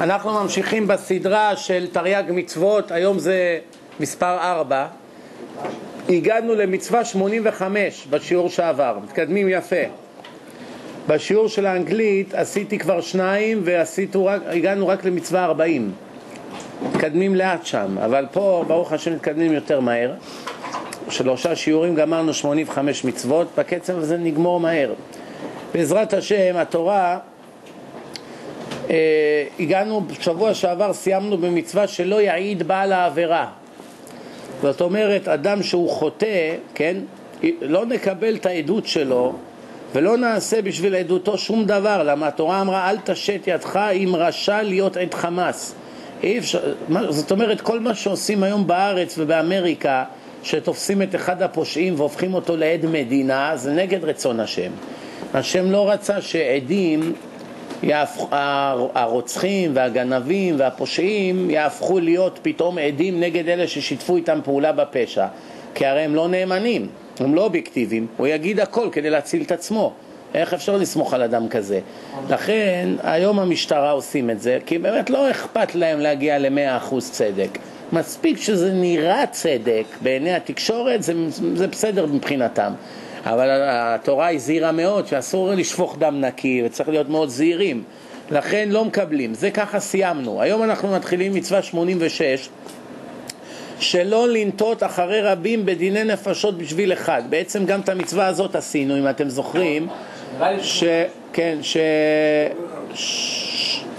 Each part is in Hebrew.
אנחנו ממשיכים בסדרה של תרי"ג מצוות, היום זה מספר 4. הגענו למצווה 85 בשיעור שעבר, מתקדמים יפה. בשיעור של האנגלית עשיתי כבר שניים והגענו רק למצווה 40. מתקדמים לאט שם, אבל פה ברוך השם מתקדמים יותר מהר. שלושה שיעורים גמרנו 85 מצוות, בקצב הזה נגמור מהר. בעזרת השם, התורה הגענו, בשבוע שעבר סיימנו במצווה שלא יעיד בעל העבירה. זאת אומרת, אדם שהוא חוטא, כן, לא נקבל את העדות שלו ולא נעשה בשביל עדותו שום דבר, למה התורה אמרה אל תשת ידך אם רשע להיות עד חמאס. אי אפשר, זאת אומרת, כל מה שעושים היום בארץ ובאמריקה, שתופסים את אחד הפושעים והופכים אותו לעד מדינה, זה נגד רצון השם. השם לא רצה שעדים הרוצחים והגנבים והפושעים יהפכו להיות פתאום עדים נגד אלה ששיתפו איתם פעולה בפשע. כי הרי הם לא נאמנים, הם לא אובייקטיביים, הוא יגיד הכל כדי להציל את עצמו. איך אפשר לסמוך על אדם כזה? לכן היום המשטרה עושים את זה כי באמת לא אכפת להם להגיע למאה אחוז צדק. מספיק שזה נראה צדק בעיני התקשורת זה, זה בסדר מבחינתם אבל התורה הזהירה מאוד שאסור לשפוך דם נקי וצריך להיות מאוד זהירים. לכן לא מקבלים, זה ככה סיימנו. היום אנחנו מתחילים מצווה 86 שלא לנטות אחרי רבים בדיני נפשות בשביל אחד. בעצם גם את המצווה הזאת עשינו אם אתם זוכרים ש... כן, ש...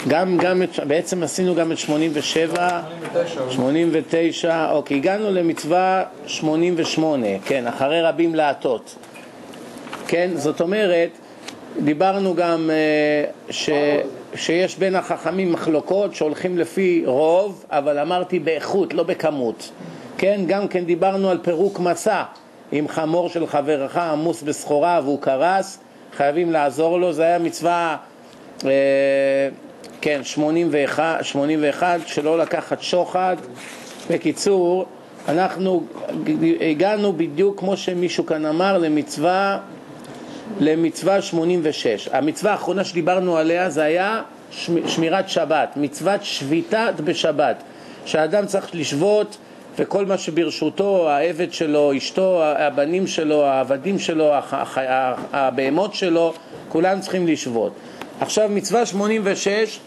גם, גם בעצם עשינו גם את 87, 89, אוקיי, הגענו למצווה 88, כן, אחרי רבים להטות. כן? זאת אומרת, דיברנו גם uh, ש, שיש בין החכמים מחלוקות שהולכים לפי רוב, אבל אמרתי באיכות, לא בכמות. כן? גם כן דיברנו על פירוק מסע. אם חמור של חברך עמוס בסחורה והוא קרס, חייבים לעזור לו. זה היה מצווה, uh, כן, 81, 81, שלא לקחת שוחד. בקיצור, אנחנו הגענו בדיוק כמו שמישהו כאן אמר למצווה למצווה 86. המצווה האחרונה שדיברנו עליה זה היה שמירת שבת, מצוות שביתת בשבת, שהאדם צריך לשבות וכל מה שברשותו, העבד שלו, אשתו, הבנים שלו, העבדים שלו, הבהמות שלו, כולם צריכים לשבות. עכשיו מצווה 86,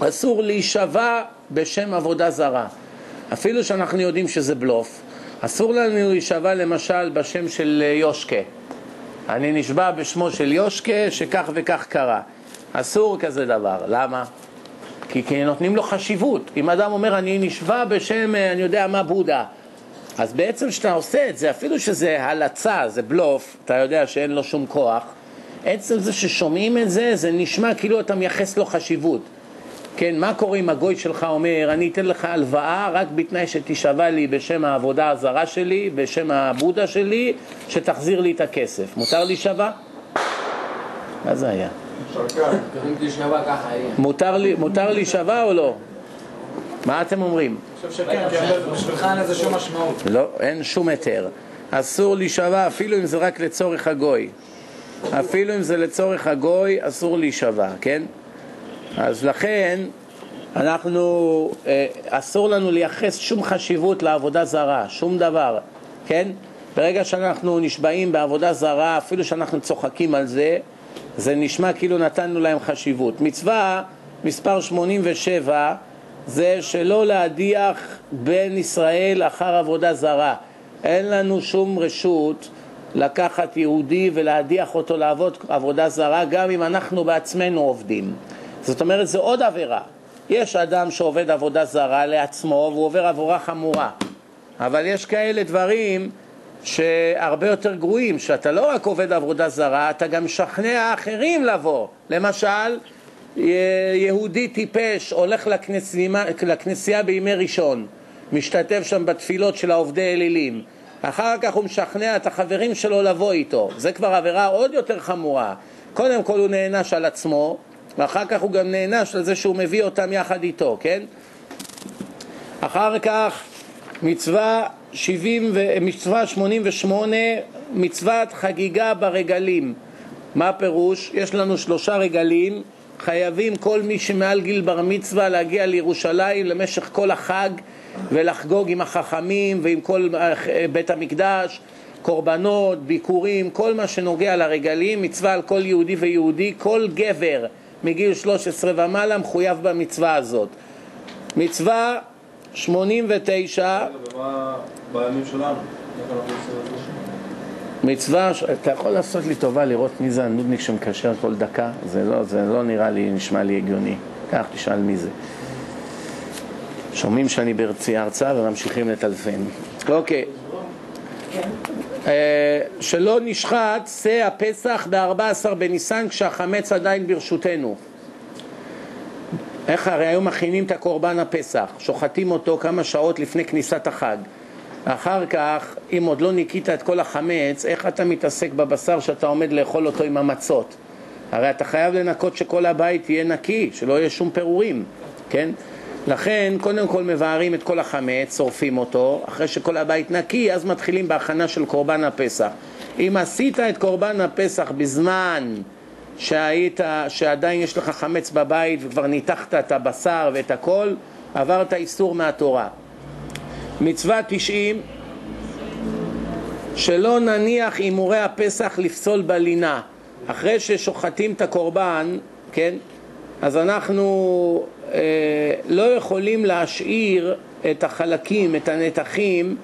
אסור להישבע בשם עבודה זרה, אפילו שאנחנו יודעים שזה בלוף. אסור לנו להישבע למשל בשם של יושקה אני נשבע בשמו של יושקה שכך וכך קרה. אסור כזה דבר. למה? כי, כי נותנים לו חשיבות. אם אדם אומר אני נשבע בשם אה, אני יודע מה בודה אז בעצם כשאתה עושה את זה, אפילו שזה הלצה, זה בלוף, אתה יודע שאין לו שום כוח, עצם זה ששומעים את זה, זה נשמע כאילו אתה מייחס לו חשיבות. כן, מה קורה אם הגוי שלך אומר, אני אתן לך הלוואה רק בתנאי שתישבע לי בשם העבודה הזרה שלי, בשם הבודה שלי, שתחזיר לי את הכסף. מותר להישבע? מה זה היה? מותר להישבע או לא? מה אתם אומרים? אני חושב שכן, כי בשבילך אין לזה שום משמעות. לא, אין שום היתר. אסור להישבע אפילו אם זה רק לצורך הגוי. אפילו אם זה לצורך הגוי, אסור להישבע, כן? אז לכן אנחנו, אה, אסור לנו לייחס שום חשיבות לעבודה זרה, שום דבר, כן? ברגע שאנחנו נשבעים בעבודה זרה, אפילו שאנחנו צוחקים על זה, זה נשמע כאילו נתנו להם חשיבות. מצווה מספר 87 זה שלא להדיח בן ישראל אחר עבודה זרה. אין לנו שום רשות לקחת יהודי ולהדיח אותו לעבוד עבודה זרה, גם אם אנחנו בעצמנו עובדים. זאת אומרת, זה עוד עבירה. יש אדם שעובד עבודה זרה לעצמו והוא עובר עבורה חמורה, אבל יש כאלה דברים שהרבה יותר גרועים, שאתה לא רק עובד עבודה זרה, אתה גם משכנע אחרים לבוא. למשל, יהודי טיפש הולך לכנסייה, לכנסייה בימי ראשון, משתתף שם בתפילות של העובדי אלילים, אחר כך הוא משכנע את החברים שלו לבוא איתו, זה כבר עבירה עוד יותר חמורה. קודם כל הוא נענש על עצמו, ואחר כך הוא גם נענש על זה שהוא מביא אותם יחד איתו, כן? אחר כך מצווה, 70 ו... מצווה 88, מצוות חגיגה ברגלים. מה הפירוש? יש לנו שלושה רגלים, חייבים כל מי שמעל גיל בר מצווה להגיע לירושלים למשך כל החג ולחגוג עם החכמים ועם כל אה, בית המקדש, קורבנות, ביקורים, כל מה שנוגע לרגלים, מצווה על כל יהודי ויהודי, כל גבר מגיל 13 ומעלה מחויב במצווה הזאת. מצווה 89 ומה בימים שלנו? איך אנחנו עושים את זה? מצווה, אתה יכול לעשות לי טובה לראות מי זה הנודניק שמקשר כל דקה? זה לא, זה לא נראה לי, נשמע לי הגיוני. קח, תשאל מי זה. שומעים שאני ברצי הרצאה וממשיכים לטלפן. אוקיי. אה, שלא נשחט שא הפסח ב-14 בניסן כשהחמץ עדיין ברשותנו. איך הרי היו מכינים את הקורבן הפסח, שוחטים אותו כמה שעות לפני כניסת החג. אחר כך, אם עוד לא ניקית את כל החמץ, איך אתה מתעסק בבשר שאתה עומד לאכול אותו עם המצות? הרי אתה חייב לנקות שכל הבית יהיה נקי, שלא יהיה שום פירורים, כן? לכן, קודם כל מבארים את כל החמץ, שורפים אותו, אחרי שכל הבית נקי, אז מתחילים בהכנה של קורבן הפסח. אם עשית את קורבן הפסח בזמן שהיית, שעדיין יש לך חמץ בבית וכבר ניתחת את הבשר ואת הכל, עברת איסור מהתורה. מצווה 90 שלא נניח אימורי הפסח לפסול בלינה אחרי ששוחטים את הקורבן, כן, אז אנחנו לא יכולים להשאיר את החלקים, את הנתחים,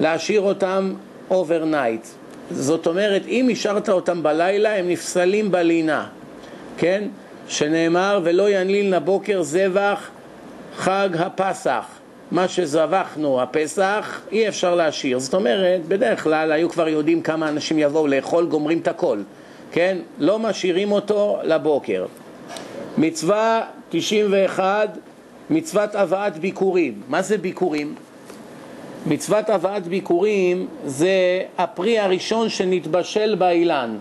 להשאיר אותם overnight. זאת אומרת, אם השארת אותם בלילה, הם נפסלים בלינה, כן? שנאמר, ולא ינליל לבוקר זבח חג הפסח. מה שזבחנו הפסח, אי אפשר להשאיר. זאת אומרת, בדרך כלל היו כבר יודעים כמה אנשים יבואו לאכול, גומרים את הכל, כן? לא משאירים אותו לבוקר. מצווה 91, מצוות הבאת ביקורים. מה זה ביקורים? מצוות הבאת ביקורים זה הפרי הראשון שנתבשל באילן.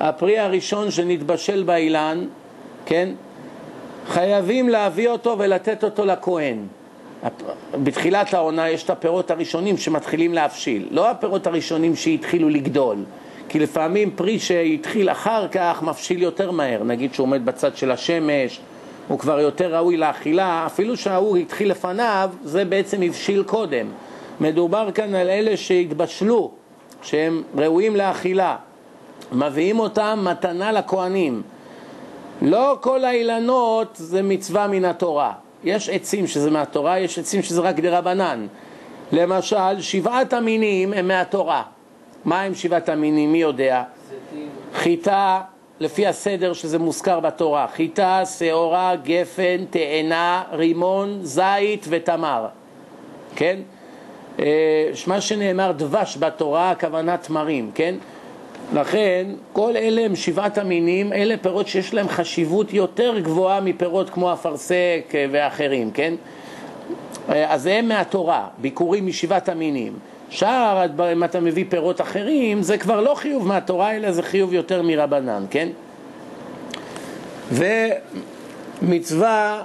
הפרי הראשון שנתבשל באילן, כן? חייבים להביא אותו ולתת אותו לכהן. בתחילת העונה יש את הפירות הראשונים שמתחילים להבשיל, לא הפירות הראשונים שהתחילו לגדול, כי לפעמים פרי שהתחיל אחר כך מבשיל יותר מהר, נגיד שהוא עומד בצד של השמש, הוא כבר יותר ראוי לאכילה, אפילו שההוא התחיל לפניו, זה בעצם הבשיל קודם. מדובר כאן על אלה שהתבשלו, שהם ראויים לאכילה, מביאים אותם מתנה לכהנים. לא כל האילנות זה מצווה מן התורה. יש עצים שזה מהתורה, יש עצים שזה רק דרבנן. למשל, שבעת המינים הם מהתורה. מה הם שבעת המינים? מי יודע? חיטה, לפי הסדר שזה מוזכר בתורה, חיטה, שעורה, גפן, תאנה, רימון, זית ותמר. כן? אה, מה שנאמר דבש בתורה, הכוונה תמרים, כן? לכן, כל אלה הם שבעת המינים, אלה פירות שיש להם חשיבות יותר גבוהה מפירות כמו אפרסק ואחרים, כן? אז הם מהתורה, ביקורים משבעת המינים. שאר, אם אתה מביא פירות אחרים, זה כבר לא חיוב מהתורה, אלא זה חיוב יותר מרבנן, כן? ומצווה,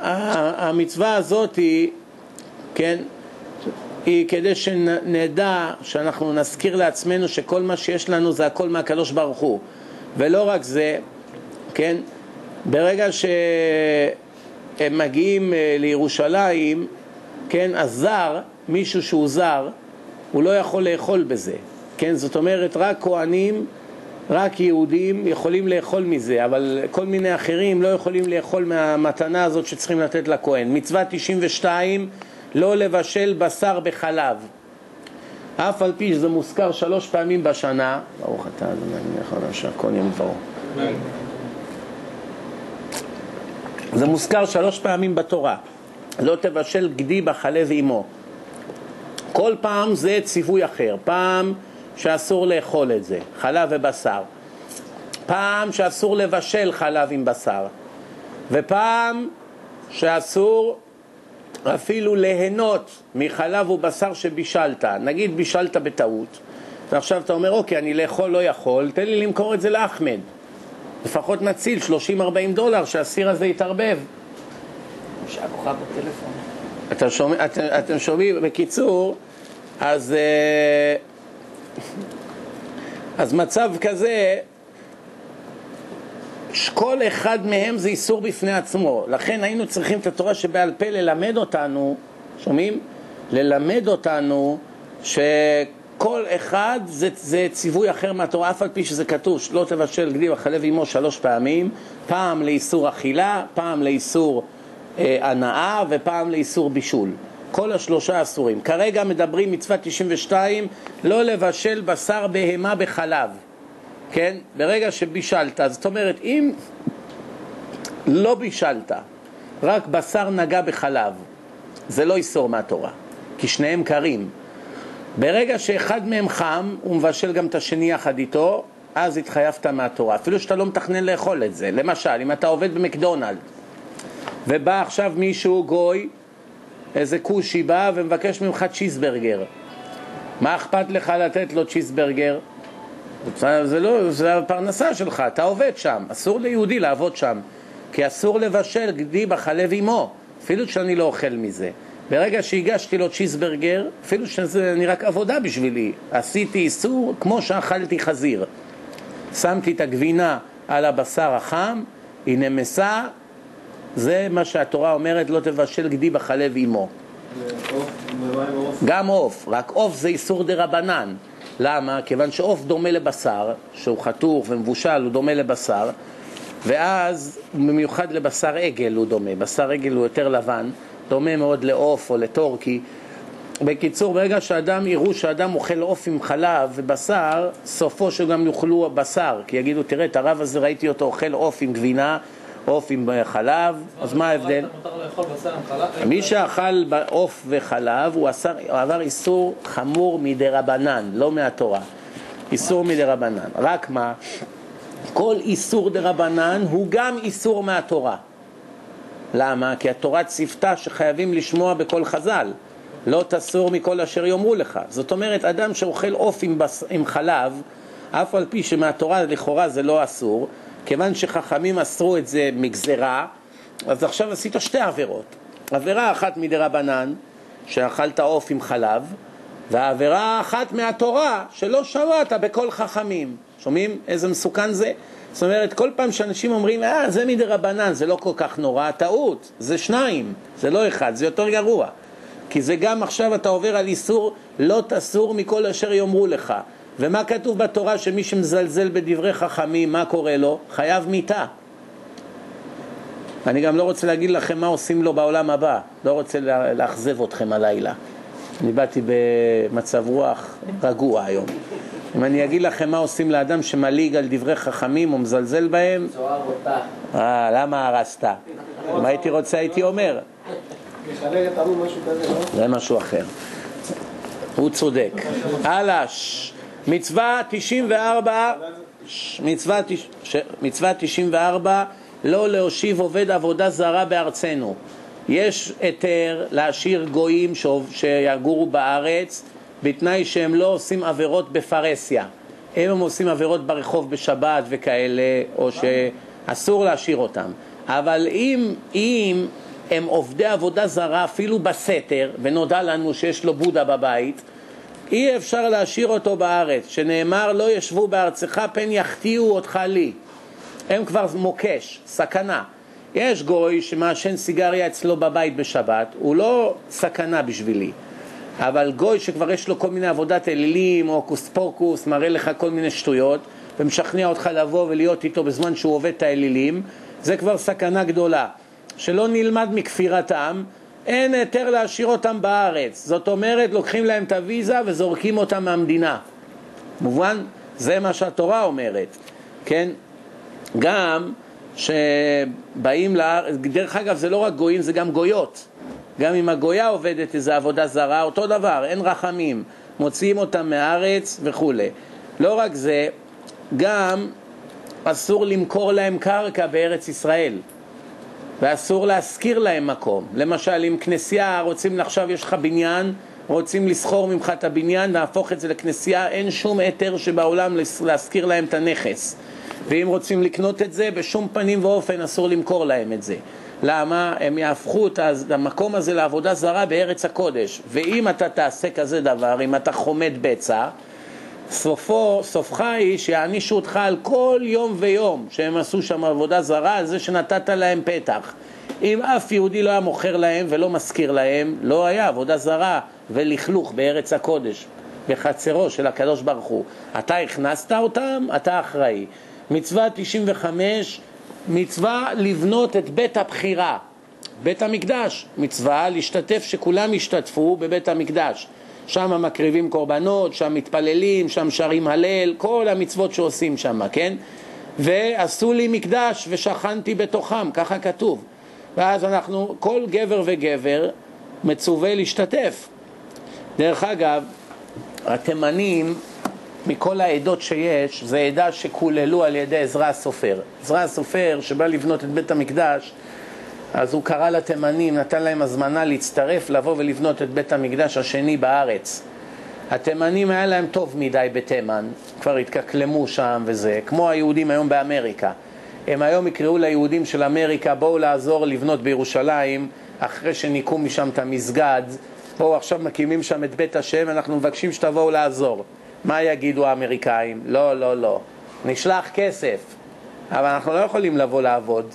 המצווה הזאת היא, כן? היא כדי שנדע, שאנחנו נזכיר לעצמנו שכל מה שיש לנו זה הכל מהקדוש ברוך הוא. ולא רק זה, כן, ברגע שהם מגיעים לירושלים, כן, הזר, מישהו שהוא זר, הוא לא יכול לאכול בזה, כן, זאת אומרת רק כהנים, רק יהודים יכולים לאכול מזה, אבל כל מיני אחרים לא יכולים לאכול מהמתנה הזאת שצריכים לתת לכהן. מצווה 92 לא לבשל בשר בחלב. אף על פי שזה מוזכר שלוש פעמים בשנה, ברוך אתה אדוני מלך העולם שהכל יהיה מדברו. זה מוזכר שלוש פעמים בתורה, לא תבשל גדי בחלב עמו. כל פעם זה ציווי אחר, פעם שאסור לאכול את זה, חלב ובשר, פעם שאסור לבשל חלב עם בשר, ופעם שאסור אפילו ליהנות מחלב ובשר שבישלת, נגיד בישלת בטעות, ועכשיו אתה אומר, אוקיי, אני לאכול לא יכול, תן לי למכור את זה לאחמד. לפחות נציל 30-40 דולר שהסיר הזה יתערבב. שהכוכב בטלפון. אתה שומע, אתם, אתם שומעים, בקיצור, אז, אה, אז מצב כזה כל אחד מהם זה איסור בפני עצמו. לכן היינו צריכים את התורה שבעל פה ללמד אותנו, שומעים? ללמד אותנו שכל אחד זה, זה ציווי אחר מהתורה, אף על פי שזה כתוב שלא תבשל גדי וחלב עמו שלוש פעמים, פעם לאיסור אכילה, פעם לאיסור הנאה ופעם לאיסור בישול. כל השלושה אסורים. כרגע מדברים מצווה 92, לא לבשל בשר בהמה בחלב. כן? ברגע שבישלת, זאת אומרת, אם לא בישלת, רק בשר נגע בחלב, זה לא איסור מהתורה, כי שניהם קרים. ברגע שאחד מהם חם, הוא מבשל גם את השני יחד איתו, אז התחייבת מהתורה, אפילו שאתה לא מתכנן לאכול את זה. למשל, אם אתה עובד במקדונלד, ובא עכשיו מישהו, גוי, איזה כושי בא ומבקש ממך צ'יזברגר, מה אכפת לך לתת לו צ'יזברגר? זה לא, זה הפרנסה שלך, אתה עובד שם, אסור ליהודי לעבוד שם, כי אסור לבשל גדי בחלב עמו, אפילו שאני לא אוכל מזה. ברגע שהגשתי לו צ'יזברגר, אפילו שזה נראה עבודה בשבילי, עשיתי איסור כמו שאכלתי חזיר. שמתי את הגבינה על הבשר החם, היא נמסה, זה מה שהתורה אומרת, לא תבשל גדי בחלב עמו. גם עוף, רק עוף זה איסור דה רבנן. למה? כיוון שעוף דומה לבשר, שהוא חתוך ומבושל, הוא דומה לבשר, ואז במיוחד לבשר עגל הוא דומה, בשר עגל הוא יותר לבן, דומה מאוד לעוף או לטורקי. בקיצור, ברגע שאדם יראו שאדם אוכל עוף עם חלב ובשר, סופו שגם יאכלו בשר, כי יגידו, תראה, את הרב הזה ראיתי אותו אוכל עוף עם גבינה, עוף עם חלב, אז מה ההבדל? מי שאכל עוף וחלב הוא עבר איסור חמור מדי רבנן, לא מהתורה. איסור מדי רבנן. רק מה? כל איסור דה רבנן הוא גם איסור מהתורה. למה? כי התורה ציוותה שחייבים לשמוע בכל חז"ל. לא תסור מכל אשר יאמרו לך. זאת אומרת, אדם שאוכל עוף עם, בס... עם חלב, אף על פי שמהתורה לכאורה זה לא אסור, כיוון שחכמים אסרו את זה מגזרה, אז עכשיו עשית שתי עבירות. עבירה אחת מדי רבנן, שאכלת עוף עם חלב, והעבירה האחת מהתורה, שלא שמעת בכל חכמים. שומעים איזה מסוכן זה? זאת אומרת, כל פעם שאנשים אומרים, אה, זה מדי רבנן, זה לא כל כך נורא, טעות, זה שניים, זה לא אחד, זה יותר גרוע. כי זה גם עכשיו אתה עובר על איסור, לא תסור מכל אשר יאמרו לך. ומה כתוב בתורה שמי שמזלזל בדברי חכמים, מה קורה לו? חייב מיתה. אני גם לא רוצה להגיד לכם מה עושים לו בעולם הבא, לא רוצה לאכזב אתכם הלילה. אני באתי במצב רוח רגוע היום. אם אני אגיד לכם מה עושים לאדם שמליג על דברי חכמים או מזלזל בהם... זוהר אותה. אה, למה הרסת? אם הייתי רוצה הייתי אומר. זה משהו אחר. הוא צודק. הלאה, מצווה 94, מצווה, מצווה 94, לא להושיב עובד עבודה זרה בארצנו. יש היתר להשאיר גויים שיגורו בארץ בתנאי שהם לא עושים עבירות בפרהסיה. אם הם עושים עבירות ברחוב בשבת וכאלה, או שאסור להשאיר אותם. אבל אם, אם הם עובדי עבודה זרה אפילו בסתר, ונודע לנו שיש לו בודה בבית, אי אפשר להשאיר אותו בארץ, שנאמר לא ישבו בארצך פן יחטיאו אותך לי. הם כבר מוקש, סכנה. יש גוי שמעשן סיגריה אצלו בבית בשבת, הוא לא סכנה בשבילי. אבל גוי שכבר יש לו כל מיני עבודת אלילים, הוקוס פוקוס, מראה לך כל מיני שטויות, ומשכנע אותך לבוא ולהיות איתו בזמן שהוא עובד את האלילים, זה כבר סכנה גדולה. שלא נלמד מכפירתם, אין היתר להשאיר אותם בארץ. זאת אומרת, לוקחים להם את הוויזה וזורקים אותם מהמדינה. מובן? זה מה שהתורה אומרת, כן? גם שבאים לארץ, דרך אגב זה לא רק גויים, זה גם גויות. גם אם הגויה עובדת איזו עבודה זרה, אותו דבר, אין רחמים, מוציאים אותם מהארץ וכולי. לא רק זה, גם אסור למכור להם קרקע בארץ ישראל. ואסור להשכיר להם מקום. למשל, אם כנסייה רוצים, עכשיו יש לך בניין, רוצים לסחור ממך את הבניין, להפוך את זה לכנסייה, אין שום היתר שבעולם להשכיר להם את הנכס. ואם רוצים לקנות את זה, בשום פנים ואופן אסור למכור להם את זה. למה? הם יהפכו את המקום הזה לעבודה זרה בארץ הקודש. ואם אתה תעשה כזה דבר, אם אתה חומד בצע, סופו, סופך היא שיענישו אותך על כל יום ויום שהם עשו שם עבודה זרה, על זה שנתת להם פתח. אם אף יהודי לא היה מוכר להם ולא משכיר להם, לא היה עבודה זרה ולכלוך בארץ הקודש, בחצרו של הקדוש ברוך הוא. אתה הכנסת אותם, אתה אחראי. מצווה 95, מצווה לבנות את בית הבחירה. בית המקדש, מצווה להשתתף, שכולם ישתתפו בבית המקדש. שם מקריבים קורבנות, שם מתפללים, שם שרים הלל, כל המצוות שעושים שם, כן? ועשו לי מקדש ושכנתי בתוכם, ככה כתוב. ואז אנחנו, כל גבר וגבר מצווה להשתתף. דרך אגב, התימנים, מכל העדות שיש, זה עדה שקוללו על ידי עזרא הסופר. עזרא הסופר, שבא לבנות את בית המקדש, אז הוא קרא לתימנים, נתן להם הזמנה להצטרף, לבוא ולבנות את בית המקדש השני בארץ. התימנים היה להם טוב מדי בתימן, כבר התקקלמו שם וזה, כמו היהודים היום באמריקה. הם היום יקראו ליהודים של אמריקה, בואו לעזור לבנות בירושלים, אחרי שניקו משם את המסגד, בואו עכשיו מקימים שם את בית השם, אנחנו מבקשים שתבואו לעזור. מה יגידו האמריקאים? לא, לא, לא. נשלח כסף, אבל אנחנו לא יכולים לבוא לעבוד.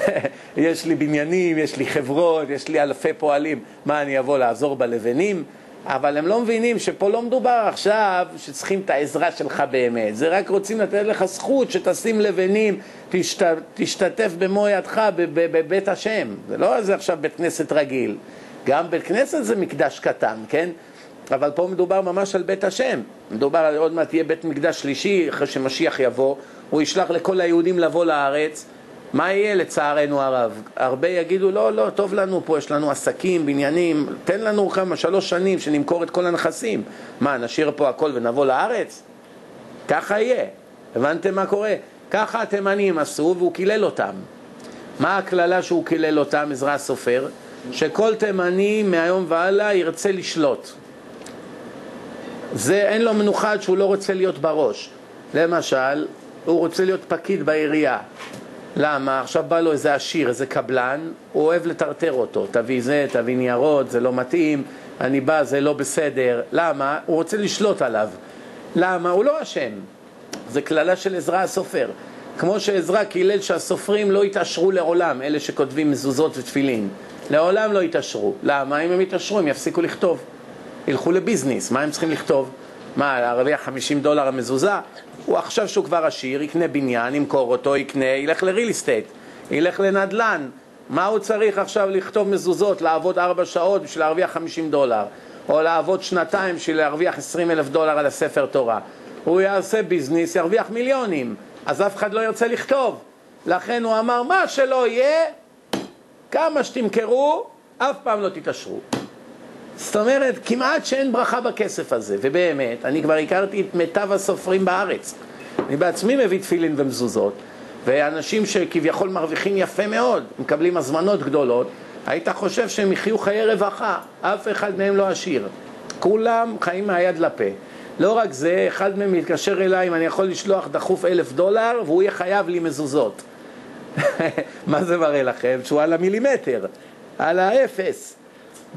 יש לי בניינים, יש לי חברות, יש לי אלפי פועלים, מה אני אבוא לעזור בלבנים? אבל הם לא מבינים שפה לא מדובר עכשיו שצריכים את העזרה שלך באמת, זה רק רוצים לתת לך זכות שתשים לבנים, תשת, תשתתף במו ידך בבית השם, זה לא איזה עכשיו בית כנסת רגיל, גם בית כנסת זה מקדש קטן, כן? אבל פה מדובר ממש על בית השם, מדובר על עוד מעט יהיה בית מקדש שלישי אחרי שמשיח יבוא, הוא ישלח לכל היהודים לבוא לארץ מה יהיה לצערנו הרב? הרבה יגידו, לא, לא, טוב לנו פה, יש לנו עסקים, בניינים, תן לנו כמה, שלוש שנים שנמכור את כל הנכסים. מה, נשאיר פה הכל ונבוא לארץ? ככה יהיה. הבנתם מה קורה? ככה התימנים עשו והוא קילל אותם. מה הקללה שהוא קילל אותם, עזרא הסופר? שכל תימני מהיום והלאה ירצה לשלוט. זה אין לו מנוחה שהוא לא רוצה להיות בראש. למשל, הוא רוצה להיות פקיד בעירייה. למה? עכשיו בא לו איזה עשיר, איזה קבלן, הוא אוהב לטרטר אותו. תביא זה, תביא ניירות, זה לא מתאים, אני בא, זה לא בסדר. למה? הוא רוצה לשלוט עליו. למה? הוא לא אשם. זה קללה של עזרא הסופר. כמו שעזרא קילל שהסופרים לא יתעשרו לעולם, אלה שכותבים מזוזות ותפילין. לעולם לא יתעשרו. למה? אם הם יתעשרו, הם יפסיקו לכתוב. ילכו לביזנס, מה הם צריכים לכתוב? מה, להרוויח 50 דולר המזוזה? הוא עכשיו שהוא כבר עשיר, יקנה בניין, ימכור אותו, יקנה, ילך לריל אסטייט, ילך לנדל"ן. מה הוא צריך עכשיו לכתוב מזוזות, לעבוד ארבע שעות בשביל להרוויח 50 דולר, או לעבוד שנתיים בשביל להרוויח 20 אלף דולר על הספר תורה? הוא יעשה ביזנס, ירוויח מיליונים, אז אף אחד לא ירצה לכתוב. לכן הוא אמר, מה שלא יהיה, כמה שתמכרו, אף פעם לא תתעשרו. זאת אומרת, כמעט שאין ברכה בכסף הזה, ובאמת, אני כבר הכרתי את מיטב הסופרים בארץ. אני בעצמי מביא תפילין ומזוזות, ואנשים שכביכול מרוויחים יפה מאוד, מקבלים הזמנות גדולות, היית חושב שהם יחיו חיי רווחה, אף אחד מהם לא עשיר. כולם חיים מהיד לפה. לא רק זה, אחד מהם מתקשר אליי אם אני יכול לשלוח דחוף אלף דולר והוא יהיה חייב לי מזוזות. מה זה מראה לכם? שהוא על המילימטר, על האפס.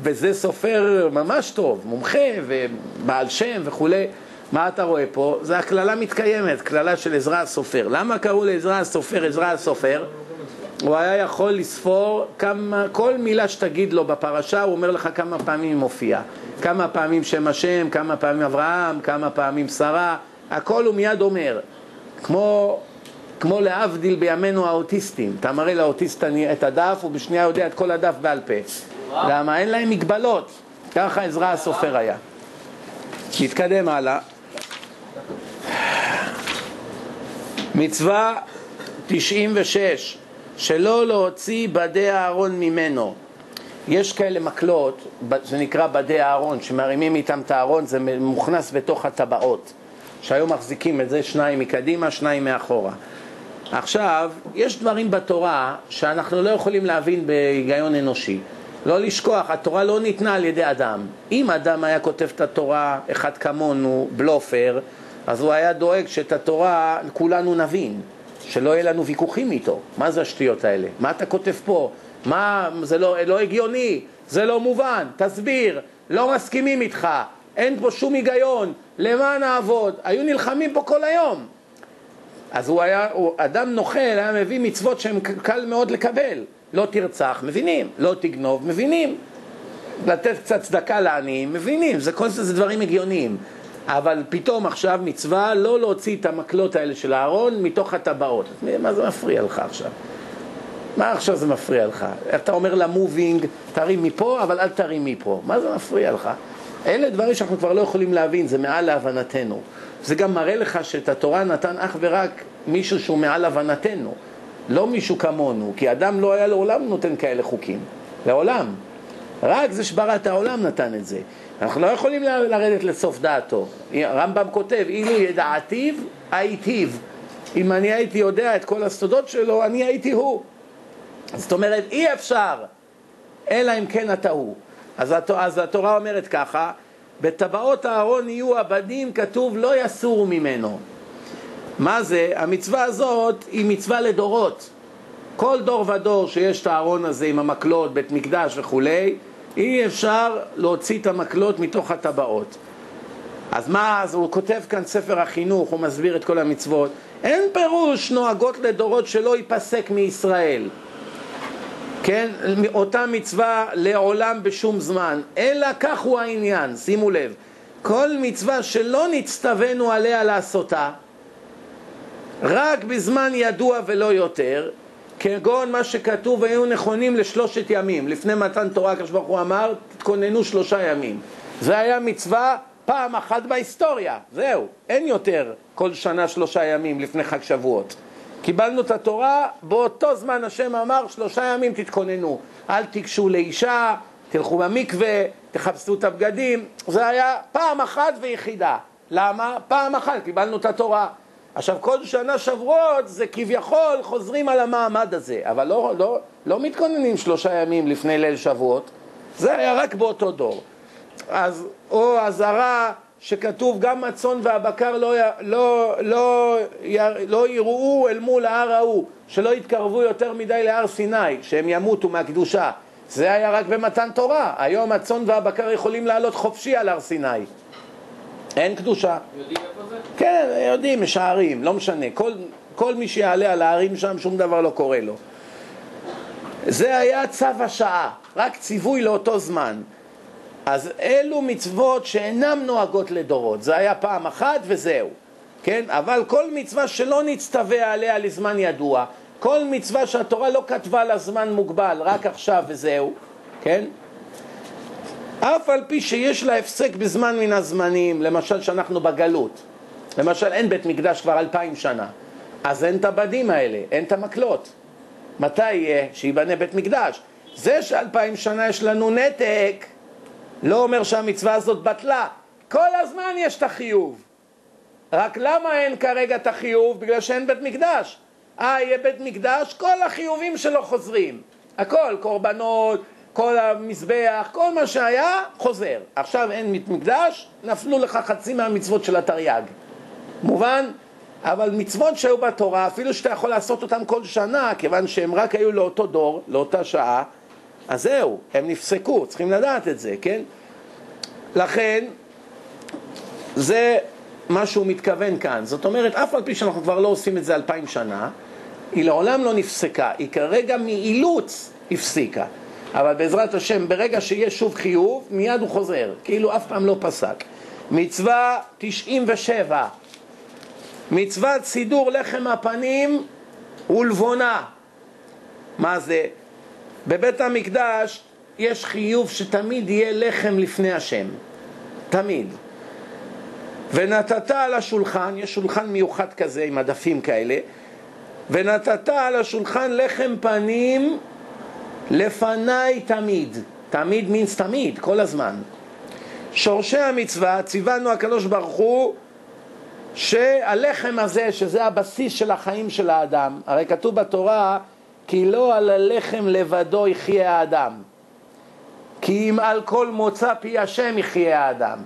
וזה סופר ממש טוב, מומחה ובעל שם וכולי. מה אתה רואה פה? זה הקללה מתקיימת, קללה של עזרא הסופר. למה קראו לעזרא הסופר עזרא הסופר? הוא היה יכול לספור כמה, כל מילה שתגיד לו בפרשה, הוא אומר לך כמה פעמים היא מופיעה. כמה פעמים שם השם, כמה פעמים אברהם, כמה פעמים שרה, הכל הוא מיד אומר. כמו, כמו להבדיל בימינו האוטיסטים. אתה מראה לאוטיסט את הדף, הוא בשנייה יודע את כל הדף בעל פה. למה? אין להם מגבלות. ככה עזרא הסופר היה. נתקדם הלאה. מצווה 96, שלא להוציא בדי הארון ממנו. יש כאלה מקלות, זה נקרא בדי הארון, שמרימים איתם את הארון, זה מוכנס בתוך הטבעות. שהיום מחזיקים את זה שניים מקדימה, שניים מאחורה. עכשיו, יש דברים בתורה שאנחנו לא יכולים להבין בהיגיון אנושי. לא לשכוח, התורה לא ניתנה על ידי אדם. אם אדם היה כותב את התורה, אחד כמונו, בלופר, אז הוא היה דואג שאת התורה כולנו נבין, שלא יהיה לנו ויכוחים איתו. מה זה השטויות האלה? מה אתה כותב פה? מה, זה לא, לא הגיוני, זה לא מובן, תסביר, לא מסכימים איתך. אין פה שום היגיון, למה נעבוד? היו נלחמים פה כל היום. אז הוא היה, הוא אדם נוכל, היה מביא מצוות שהן קל מאוד לקבל. לא תרצח, מבינים. לא תגנוב, מבינים. לתת קצת צדקה לעניים, מבינים. זה כל זה, דברים הגיוניים. אבל פתאום עכשיו מצווה לא להוציא את המקלות האלה של אהרון מתוך הטבעות. מה זה מפריע לך עכשיו? מה עכשיו זה מפריע לך? אתה אומר למובינג, תרים מפה, אבל אל תרים מפה. מה זה מפריע לך? אלה דברים שאנחנו כבר לא יכולים להבין, זה מעל להבנתנו. זה גם מראה לך שאת התורה נתן אך ורק מישהו שהוא מעל הבנתנו, לא מישהו כמונו, כי אדם לא היה לעולם נותן כאלה חוקים, לעולם. רק זה שברא את העולם נתן את זה. אנחנו לא יכולים לרדת לסוף דעתו. הרמב"ם כותב, אילו ידעתיו, הייתיו. אם אני הייתי יודע את כל הסודות שלו, אני הייתי הוא. זאת אומרת, אי אפשר, אלא אם כן אתה הוא. אז, הת... אז התורה אומרת ככה, בטבעות הארון יהיו עבדים, כתוב לא יסורו ממנו. מה זה? המצווה הזאת היא מצווה לדורות. כל דור ודור שיש את הארון הזה עם המקלות, בית מקדש וכולי, אי אפשר להוציא את המקלות מתוך הטבעות. אז מה, אז הוא כותב כאן ספר החינוך, הוא מסביר את כל המצוות. אין פירוש נוהגות לדורות שלא ייפסק מישראל. כן, אותה מצווה לעולם בשום זמן, אלא כך הוא העניין, שימו לב, כל מצווה שלא נצטווינו עליה לעשותה, רק בזמן ידוע ולא יותר, כגון מה שכתוב היו נכונים לשלושת ימים, לפני מתן תורה הקדוש ברוך הוא אמר, תתכוננו שלושה ימים. זה היה מצווה פעם אחת בהיסטוריה, זהו, אין יותר כל שנה שלושה ימים לפני חג שבועות. קיבלנו את התורה, באותו זמן השם אמר שלושה ימים תתכוננו, אל תיגשו לאישה, תלכו במקווה, תחפשו את הבגדים, זה היה פעם אחת ויחידה. למה? פעם אחת קיבלנו את התורה. עכשיו כל שנה שבועות זה כביכול חוזרים על המעמד הזה, אבל לא, לא, לא מתכוננים שלושה ימים לפני ליל שבועות, זה היה רק באותו דור. אז או אזהרה שכתוב גם הצאן והבקר לא, לא, לא, לא יראו אל מול ההר ההוא, שלא יתקרבו יותר מדי להר סיני, שהם ימותו מהקדושה. זה היה רק במתן תורה. היום הצאן והבקר יכולים לעלות חופשי על הר סיני. אין קדושה. יודעים איפה זה? כן, יודעים, משערים, לא משנה. כל, כל מי שיעלה על ההרים שם, שום דבר לא קורה לו. זה היה צו השעה, רק ציווי לאותו זמן. אז אלו מצוות שאינן נוהגות לדורות, זה היה פעם אחת וזהו, כן? אבל כל מצווה שלא נצטווה עליה לזמן ידוע, כל מצווה שהתורה לא כתבה לה זמן מוגבל, רק עכשיו וזהו, כן? אף על פי שיש לה הפסק בזמן מן הזמנים, למשל שאנחנו בגלות, למשל אין בית מקדש כבר אלפיים שנה, אז אין את הבדים האלה, אין את המקלות. מתי יהיה? שייבנה בית מקדש. זה שאלפיים שנה יש לנו נתק, לא אומר שהמצווה הזאת בטלה. כל הזמן יש את החיוב. רק למה אין כרגע את החיוב? בגלל שאין בית מקדש. אה, יהיה בית מקדש, כל החיובים שלו חוזרים. הכל, קורבנות, כל המזבח, כל מה שהיה, חוזר. עכשיו אין בית מקדש, נפלו לך חצי מהמצוות של התרי"ג. מובן? אבל מצוות שהיו בתורה, אפילו שאתה יכול לעשות אותן כל שנה, כיוון שהם רק היו לאותו דור, לאותה שעה, אז זהו, הם נפסקו, צריכים לדעת את זה, כן? לכן, זה מה שהוא מתכוון כאן. זאת אומרת, אף על פי שאנחנו כבר לא עושים את זה אלפיים שנה, היא לעולם לא נפסקה, היא כרגע מאילוץ הפסיקה. אבל בעזרת השם, ברגע שיש שוב חיוב, מיד הוא חוזר, כאילו אף פעם לא פסק. מצווה 97, מצוות סידור לחם הפנים ולבונה. מה זה? בבית המקדש יש חיוב שתמיד יהיה לחם לפני השם, תמיד. ונתת על השולחן, יש שולחן מיוחד כזה עם עדפים כאלה, ונתת על השולחן לחם פנים לפניי תמיד, תמיד מינס תמיד, כל הזמן. שורשי המצווה, ציוונו הקדוש ברוך הוא שהלחם הזה, שזה הבסיס של החיים של האדם, הרי כתוב בתורה כי לא על הלחם לבדו יחיה האדם, כי אם על כל מוצא פי השם יחיה האדם.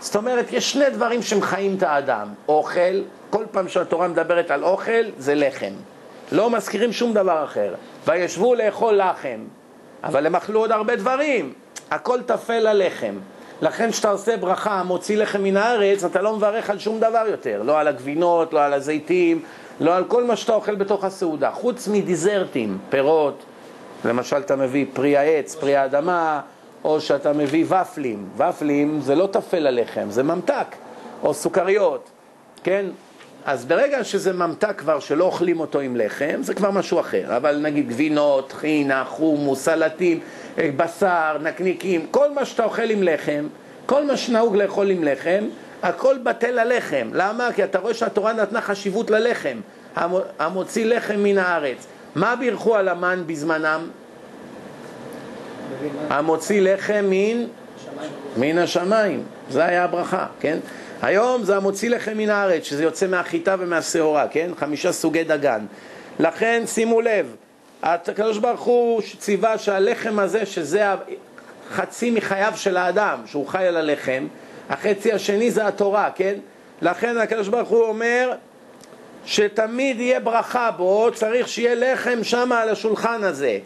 זאת אומרת, יש שני דברים שמחיים את האדם. אוכל, כל פעם שהתורה מדברת על אוכל, זה לחם. לא מזכירים שום דבר אחר. וישבו לאכול לחם, אבל הם אכלו עוד הרבה דברים. הכל טפל ללחם. לכן כשאתה עושה ברכה, מוציא לחם מן הארץ, אתה לא מברך על שום דבר יותר. לא על הגבינות, לא על הזיתים, לא על כל מה שאתה אוכל בתוך הסעודה. חוץ מדיזרטים, פירות, למשל אתה מביא פרי העץ, פרי האדמה, או שאתה מביא ופלים. ופלים זה לא טפל הלחם, זה ממתק, או סוכריות, כן? אז ברגע שזה ממתק כבר שלא אוכלים אותו עם לחם, זה כבר משהו אחר. אבל נגיד גבינות, חינה, חומוס, סלטים, אה, בשר, נקניקים, כל מה שאתה אוכל עם לחם, כל מה שנהוג לאכול עם לחם, הכל בטל הלחם. למה? כי אתה רואה שהתורה נתנה חשיבות ללחם, המוציא לחם מן הארץ. מה בירכו על המן בזמנם? המוציא לחם מן, מן השמיים. זה היה הברכה, כן? היום זה המוציא לחם מן הארץ, שזה יוצא מהחיטה ומהשעורה, כן? חמישה סוגי דגן. לכן שימו לב, הקדוש ברוך הוא ציווה שהלחם הזה, שזה חצי מחייו של האדם, שהוא חי על הלחם, החצי השני זה התורה, כן? לכן הקדוש ברוך הוא אומר שתמיד יהיה ברכה בו, צריך שיהיה לחם שם על השולחן הזה.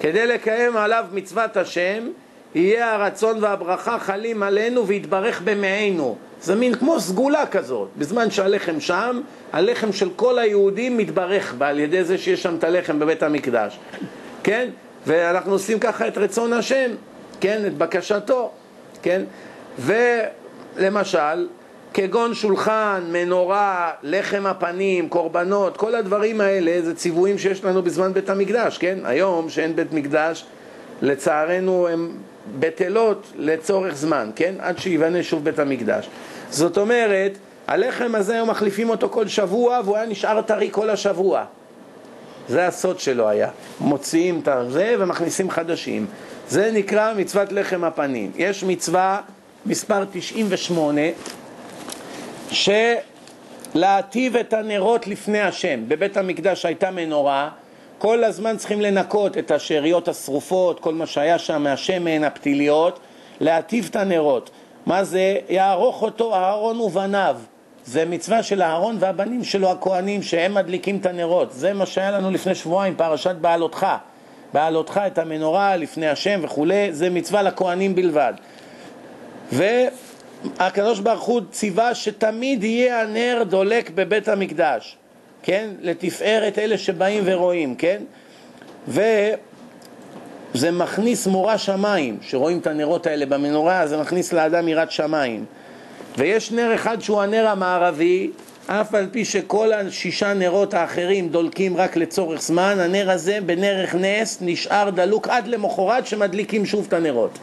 כדי לקיים עליו מצוות השם, יהיה הרצון והברכה חלים עלינו ויתברך במעינו. זה מין כמו סגולה כזאת. בזמן שהלחם שם, הלחם של כל היהודים מתברך בה על ידי זה שיש שם את הלחם בבית המקדש. כן? ואנחנו עושים ככה את רצון השם, כן? את בקשתו, כן? ולמשל, כגון שולחן, מנורה, לחם הפנים, קורבנות, כל הדברים האלה זה ציוויים שיש לנו בזמן בית המקדש, כן? היום שאין בית מקדש, לצערנו הם בטלות לצורך זמן, כן? עד שיבנה שוב בית המקדש. זאת אומרת, הלחם הזה היו מחליפים אותו כל שבוע והוא היה נשאר טרי כל השבוע. זה הסוד שלו היה. מוציאים את זה ומכניסים חדשים. זה נקרא מצוות לחם הפנים. יש מצווה מספר 98 שלהטיב את הנרות לפני השם. בבית המקדש הייתה מנורה, כל הזמן צריכים לנקות את השאריות השרופות, כל מה שהיה שם מהשמן, הפתיליות, להטיב את הנרות. מה זה? יערוך אותו אהרון ובניו. זה מצווה של אהרון והבנים שלו הכהנים שהם מדליקים את הנרות. זה מה שהיה לנו לפני שבועיים, פרשת בעלותך. בעלותך את המנורה לפני השם וכולי, זה מצווה לכהנים בלבד. והקדוש ברוך הוא ציווה שתמיד יהיה הנר דולק בבית המקדש, כן? לתפארת אלה שבאים ורואים, כן? וזה מכניס מורא שמיים, שרואים את הנרות האלה במנורה, זה מכניס לאדם יראת שמיים. ויש נר אחד שהוא הנר המערבי, אף על פי שכל השישה נרות האחרים דולקים רק לצורך זמן, הנר הזה בנרך נס נשאר דלוק עד למחרת שמדליקים שוב את הנרות.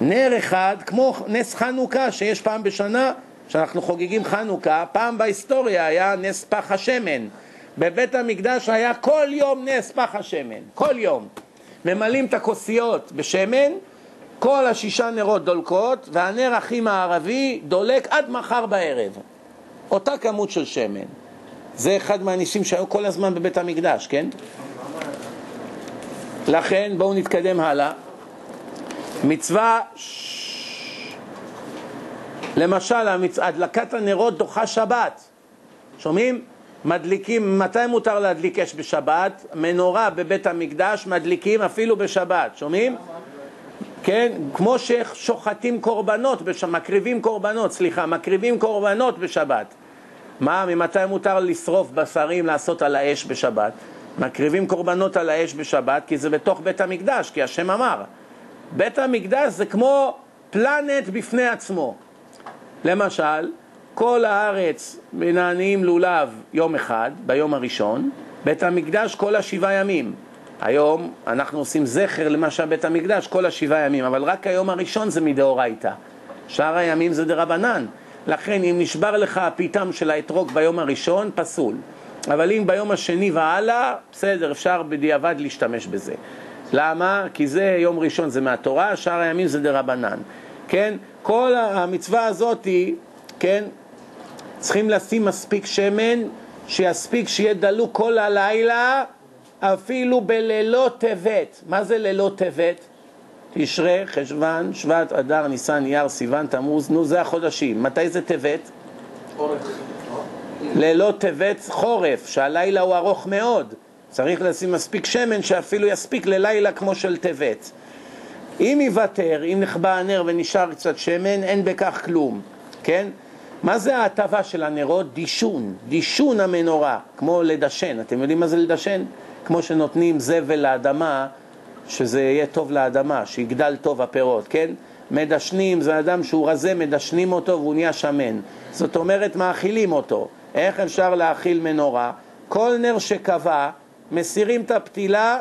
נר אחד, כמו נס חנוכה שיש פעם בשנה, שאנחנו חוגגים חנוכה, פעם בהיסטוריה היה נס פח השמן. בבית המקדש היה כל יום נס פח השמן, כל יום. ממלאים את הכוסיות בשמן, כל השישה נרות דולקות, והנר הכי מערבי דולק עד מחר בערב. אותה כמות של שמן. זה אחד מהניסים שהיו כל הזמן בבית המקדש, כן? לכן, בואו נתקדם הלאה. מצווה, למשל. הדלקת הנרות דוחה שבת. שומעים? מדליקים, מתי מותר להדליק אש בשבת? מנורה בבית המקדש מדליקים אפילו בשבת, שומעים? כן, כמו ששוחטים קורבנות, בש... מקריבים קורבנות, סליחה, מקריבים קורבנות בשבת. מה, ממתי מותר לשרוף בשרים, לעשות על האש בשבת? מקריבים קורבנות על האש בשבת כי זה בתוך בית המקדש, כי השם אמר. בית המקדש זה כמו פלנט בפני עצמו. למשל, כל הארץ מנענעים לולב יום אחד, ביום הראשון, בית המקדש כל השבעה ימים. היום אנחנו עושים זכר למה שהיה בית המקדש כל השבעה ימים, אבל רק היום הראשון זה מדאורייתא. שאר הימים זה דרבנן. לכן אם נשבר לך הפיתם של האתרוג ביום הראשון, פסול. אבל אם ביום השני והלאה, בסדר, אפשר בדיעבד להשתמש בזה. למה? כי זה יום ראשון זה מהתורה, שאר הימים זה דרבנן. כן? כל המצווה הזאת, כן? צריכים לשים מספיק שמן, שיספיק שיהיה דלוק כל הלילה, אפילו בלילות טבת. מה זה לילות טבת? תשרי, חשוון, שבט, אדר, ניסן, אייר, סיוון, תמוז, נו זה החודשים. מתי זה טבת? לילות טבת חורף, שהלילה הוא ארוך מאוד. צריך לשים מספיק שמן שאפילו יספיק ללילה כמו של טבת. אם יוותר, אם נחבא הנר ונשאר קצת שמן, אין בכך כלום, כן? מה זה ההטבה של הנרות? דישון, דישון המנורה, כמו לדשן. אתם יודעים מה זה לדשן? כמו שנותנים זבל לאדמה, שזה יהיה טוב לאדמה, שיגדל טוב הפירות, כן? מדשנים, זה אדם שהוא רזה, מדשנים אותו והוא נהיה שמן. זאת אומרת, מאכילים אותו. איך אפשר להאכיל מנורה? כל נר שקבע, מסירים את הפתילה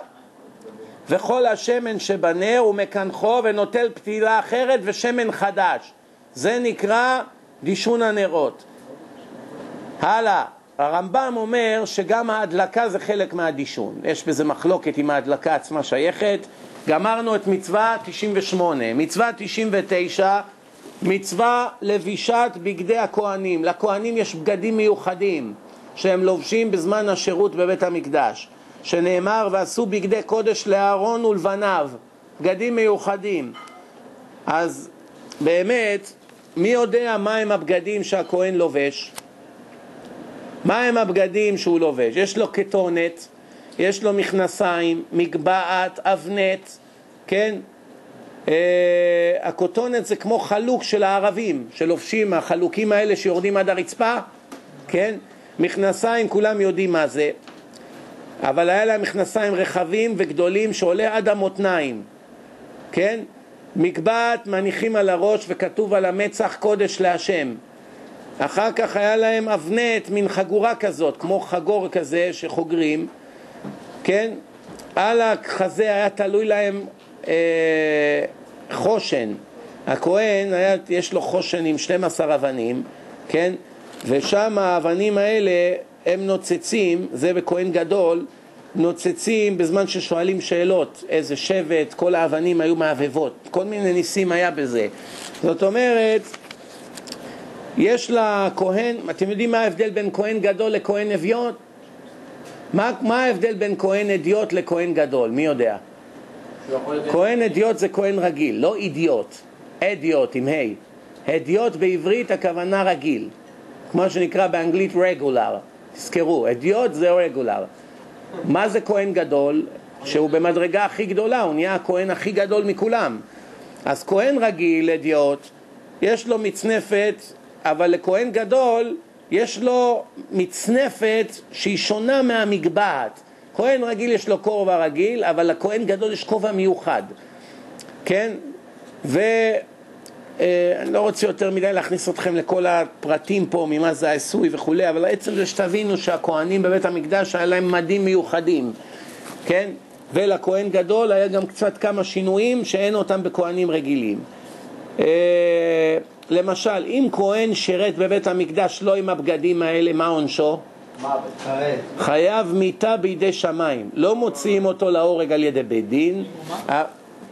וכל השמן שבנר הוא מקנחו ונוטל פתילה אחרת ושמן חדש. זה נקרא דישון הנרות. הלאה, הרמב"ם אומר שגם ההדלקה זה חלק מהדישון. יש בזה מחלוקת אם ההדלקה עצמה שייכת. גמרנו את מצווה 98. מצווה 99, מצווה לבישת בגדי הכוהנים. לכוהנים יש בגדים מיוחדים שהם לובשים בזמן השירות בבית המקדש. שנאמר ועשו בגדי קודש לאהרון ולבניו, בגדים מיוחדים. אז באמת, מי יודע מהם הבגדים שהכהן לובש? מהם הבגדים שהוא לובש? יש לו כתונת, יש לו מכנסיים, מגבעת, אבנט, כן? אה, הכותונת זה כמו חלוק של הערבים שלובשים, החלוקים האלה שיורדים עד הרצפה, כן? מכנסיים, כולם יודעים מה זה. אבל היה להם מכנסיים רחבים וגדולים שעולה עד המותניים, כן? מקבעת מניחים על הראש וכתוב על המצח קודש להשם. אחר כך היה להם אבנט, מין חגורה כזאת, כמו חגור כזה שחוגרים, כן? על החזה היה תלוי להם אה, חושן. הכהן, היה, יש לו חושן עם 12 אבנים, כן? ושם האבנים האלה הם נוצצים, זה בכהן גדול, נוצצים בזמן ששואלים שאלות, איזה שבט, כל האבנים היו מהבהבות, כל מיני ניסים היה בזה. זאת אומרת, יש לכהן, אתם יודעים מה ההבדל בין כהן גדול לכהן אביון? מה, מה ההבדל בין כהן אדיוט לכהן גדול? מי יודע? כהן אדיוט זה כהן רגיל, לא אידיוט, אדיוט עם ה'. אדיוט בעברית הכוונה רגיל, כמו שנקרא באנגלית רגולר. תזכרו, אדיוט זה רגולר. מה זה כהן גדול? שהוא במדרגה הכי גדולה, הוא נהיה הכהן הכי גדול מכולם. אז כהן רגיל, אדיוט, יש לו מצנפת, אבל לכהן גדול יש לו מצנפת שהיא שונה מהמגבעת. כהן רגיל יש לו כובע רגיל, אבל לכהן גדול יש כובע מיוחד, כן? ו... אה, אני לא רוצה יותר מדי להכניס אתכם לכל הפרטים פה, ממה זה העשוי וכולי, אבל עצם זה שתבינו שהכוהנים בבית המקדש היה להם מדים מיוחדים, כן? ולכהן גדול היה גם קצת כמה שינויים שאין אותם בכהנים רגילים. אה, למשל, אם כהן שירת בבית המקדש לא עם הבגדים האלה, מה עונשו? חייב מיתה בידי שמיים. לא מוציאים אותו להורג על ידי בית דין.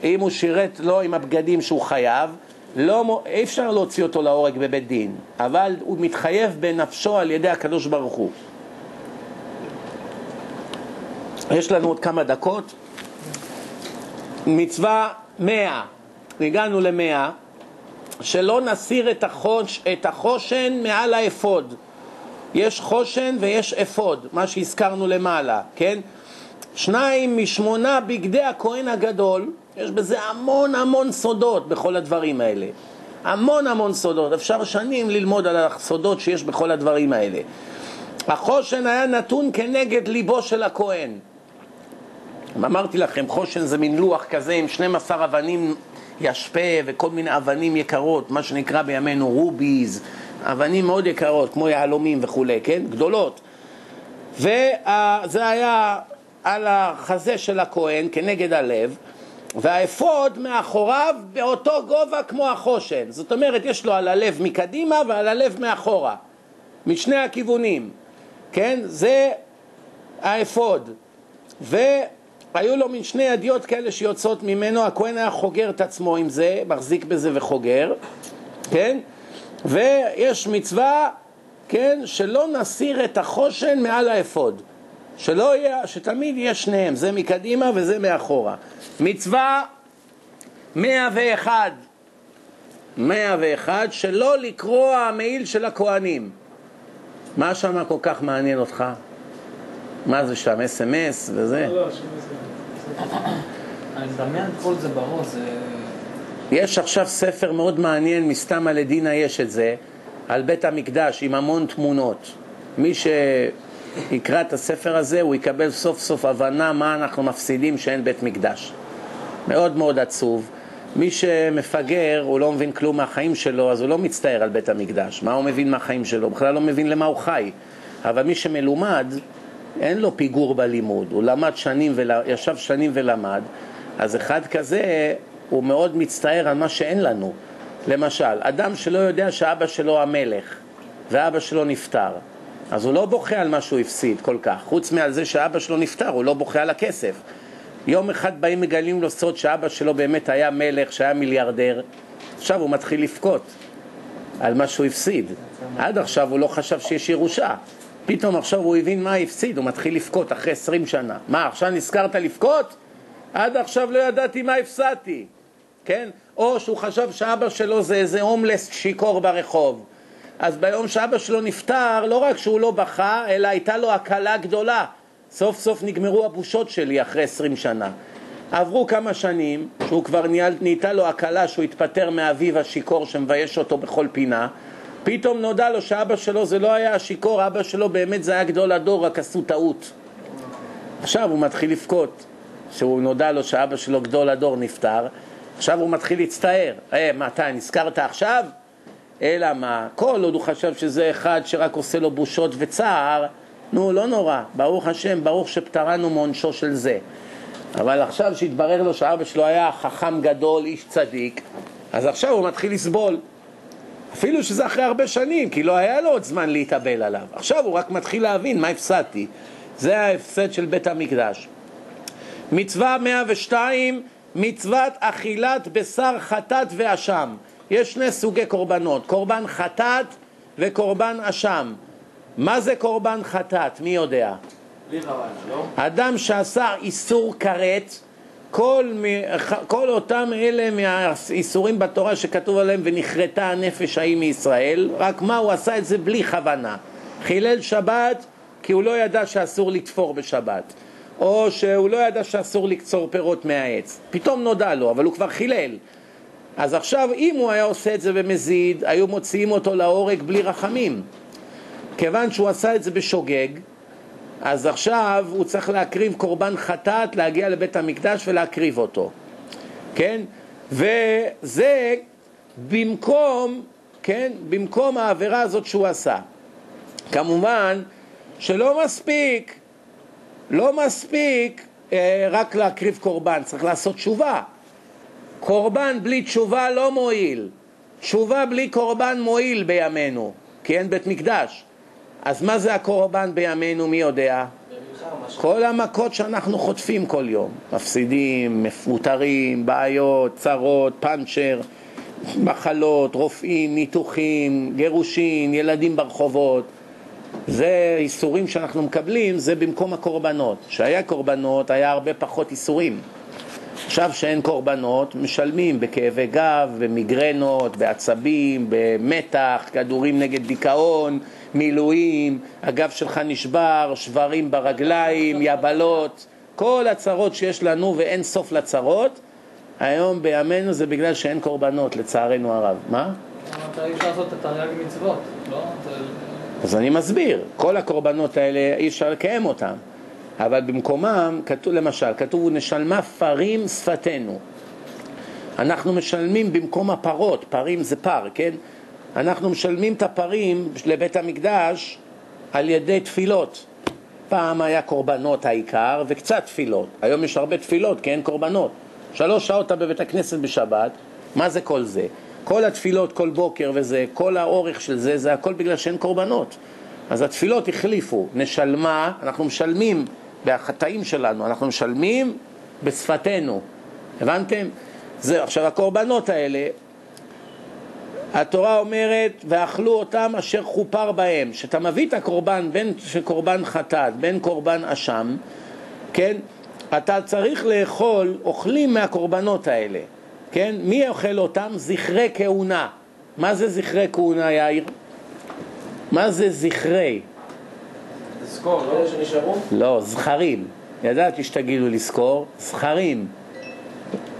אם הוא שירת לא עם הבגדים שהוא חייב, לא, אי אפשר להוציא אותו להורג בבית דין, אבל הוא מתחייב בנפשו על ידי הקדוש ברוך הוא. יש לנו עוד כמה דקות. מצווה מאה, הגענו למאה, שלא נסיר את, החוש, את החושן מעל האפוד. יש חושן ויש אפוד, מה שהזכרנו למעלה, כן? שניים משמונה בגדי הכהן הגדול, יש בזה המון המון סודות בכל הדברים האלה. המון המון סודות, אפשר שנים ללמוד על הסודות שיש בכל הדברים האלה. החושן היה נתון כנגד ליבו של הכהן. אמרתי לכם, חושן זה מין לוח כזה עם 12 אבנים ישפה וכל מיני אבנים יקרות, מה שנקרא בימינו רוביז, אבנים מאוד יקרות, כמו יהלומים וכולי, כן? גדולות. וזה היה על החזה של הכהן כנגד הלב, והאפוד מאחוריו באותו גובה כמו החושן. זאת אומרת, יש לו על הלב מקדימה ועל הלב מאחורה, משני הכיוונים, כן? זה האפוד. והיו לו מין שני ידיות כאלה שיוצאות ממנו, הכהן היה חוגר את עצמו עם זה, מחזיק בזה וחוגר, כן? ויש מצווה, כן, שלא נסיר את החושן מעל האפוד. שלא יהיה, שתמיד יהיה שניהם, זה מקדימה וזה מאחורה. מצווה 101, 101, שלא לקרוע המעיל של הכוהנים. מה שם כל כך מעניין אותך? מה זה שם, אס.אם.אס וזה? לא, לא, אני מדמיין כל זה בראש, זה... יש עכשיו ספר מאוד מעניין, מסתם על לדינה יש את זה, על בית המקדש עם המון תמונות. מי שיקרא את הספר הזה, הוא יקבל סוף סוף הבנה מה אנחנו מפסידים שאין בית מקדש. מאוד מאוד עצוב. מי שמפגר, הוא לא מבין כלום מהחיים שלו, אז הוא לא מצטער על בית המקדש. מה הוא מבין מהחיים שלו? הוא בכלל לא מבין למה הוא חי. אבל מי שמלומד, אין לו פיגור בלימוד. הוא למד שנים, ול... ישב שנים ולמד, אז אחד כזה, הוא מאוד מצטער על מה שאין לנו. למשל, אדם שלא יודע שאבא שלו המלך, ואבא שלו נפטר, אז הוא לא בוכה על מה שהוא הפסיד כל כך. חוץ מעל זה שאבא שלו נפטר, הוא לא בוכה על הכסף. יום אחד באים מגלים לו סוד שאבא שלו באמת היה מלך, שהיה מיליארדר, עכשיו הוא מתחיל לבכות על מה שהוא הפסיד. עד עכשיו הוא לא חשב שיש ירושה. פתאום עכשיו הוא הבין מה הפסיד, הוא מתחיל לבכות אחרי עשרים שנה. מה, עכשיו נזכרת לבכות? עד עכשיו לא ידעתי מה הפסדתי, כן? או שהוא חשב שאבא שלו זה איזה הומלס שיכור ברחוב. אז ביום שאבא שלו נפטר, לא רק שהוא לא בכה, אלא הייתה לו הקלה גדולה. סוף סוף נגמרו הבושות שלי אחרי עשרים שנה. עברו כמה שנים, שהוא כבר נהייתה לו הקלה שהוא התפטר מאביו השיכור שמבייש אותו בכל פינה, פתאום נודע לו שאבא שלו זה לא היה השיכור, אבא שלו באמת זה היה גדול הדור, רק עשו טעות. עכשיו הוא מתחיל לבכות, שהוא נודע לו שאבא שלו גדול הדור נפטר, עכשיו הוא מתחיל להצטער. אה, מה אתה נזכרת עכשיו? אלא מה, כל עוד הוא חשב שזה אחד שרק עושה לו בושות וצער, נו, לא נורא, ברוך השם, ברוך שפטרנו מעונשו של זה. אבל עכשיו שהתברר לו שאבא שלו היה חכם גדול, איש צדיק, אז עכשיו הוא מתחיל לסבול. אפילו שזה אחרי הרבה שנים, כי לא היה לו עוד זמן להתאבל עליו. עכשיו הוא רק מתחיל להבין מה הפסדתי. זה ההפסד של בית המקדש. מצווה 102, מצוות אכילת בשר חטאת ואשם. יש שני סוגי קורבנות, קורבן חטאת וקורבן אשם. מה זה קורבן חטאת? מי יודע? אדם שעשה איסור כרת, כל, כל אותם אלה מהאיסורים בתורה שכתוב עליהם ונכרתה הנפש ההיא מישראל, רק מה הוא עשה את זה בלי כוונה. חילל שבת כי הוא לא ידע שאסור לתפור בשבת, או שהוא לא ידע שאסור לקצור פירות מהעץ. פתאום נודע לו, אבל הוא כבר חילל. אז עכשיו אם הוא היה עושה את זה במזיד, היו מוציאים אותו להורג בלי רחמים. כיוון שהוא עשה את זה בשוגג, אז עכשיו הוא צריך להקריב קורבן חטאת, להגיע לבית המקדש ולהקריב אותו, כן? וזה במקום, כן? במקום העבירה הזאת שהוא עשה. כמובן שלא מספיק, לא מספיק אה, רק להקריב קורבן, צריך לעשות תשובה. קורבן בלי תשובה לא מועיל. תשובה בלי קורבן מועיל בימינו, כי אין בית מקדש. אז מה זה הקורבן בימינו, מי יודע? כל המכות שאנחנו חוטפים כל יום, מפסידים, מפוטרים, בעיות, צרות, פאנצ'ר, מחלות, רופאים, ניתוחים, גירושין, ילדים ברחובות. זה איסורים שאנחנו מקבלים, זה במקום הקורבנות. כשהיה קורבנות היה הרבה פחות איסורים. עכשיו שאין קורבנות, משלמים בכאבי גב, במיגרנות, בעצבים, במתח, כדורים נגד דיכאון, מילואים, הגב שלך נשבר, שברים ברגליים, יבלות, כל הצרות שיש לנו ואין סוף לצרות, היום בימינו זה בגלל שאין קורבנות, לצערנו הרב. מה? אתה אי אפשר לעשות את התרי"ג מצוות, לא? אז אני מסביר, כל הקורבנות האלה אי אפשר לקיים אותם, אבל במקומם, כתוב למשל, כתוב נשלמה פרים שפתנו. אנחנו משלמים במקום הפרות, פרים זה פר, כן? אנחנו משלמים את הפרים לבית המקדש על ידי תפילות. פעם היה קורבנות העיקר וקצת תפילות. היום יש הרבה תפילות כי אין קורבנות. שלוש שעות אתה בבית הכנסת בשבת, מה זה כל זה? כל התפילות כל בוקר וזה, כל האורך של זה, זה הכל בגלל שאין קורבנות. אז התפילות החליפו, נשלמה, אנחנו משלמים בחטאים שלנו, אנחנו משלמים בשפתנו, הבנתם? זה, עכשיו הקורבנות האלה, התורה אומרת, ואכלו אותם אשר חופר בהם. שאתה מביא את הקורבן, בין קורבן חטאת, בין קורבן אשם, כן? אתה צריך לאכול, אוכלים מהקורבנות האלה, כן? מי אוכל אותם? זכרי כהונה. מה זה זכרי כהונה, יאיר? מה זה זכרי? לזכור, לא שנשארו? לא, זכרים. ידעתי שתגידו לזכור, זכרים.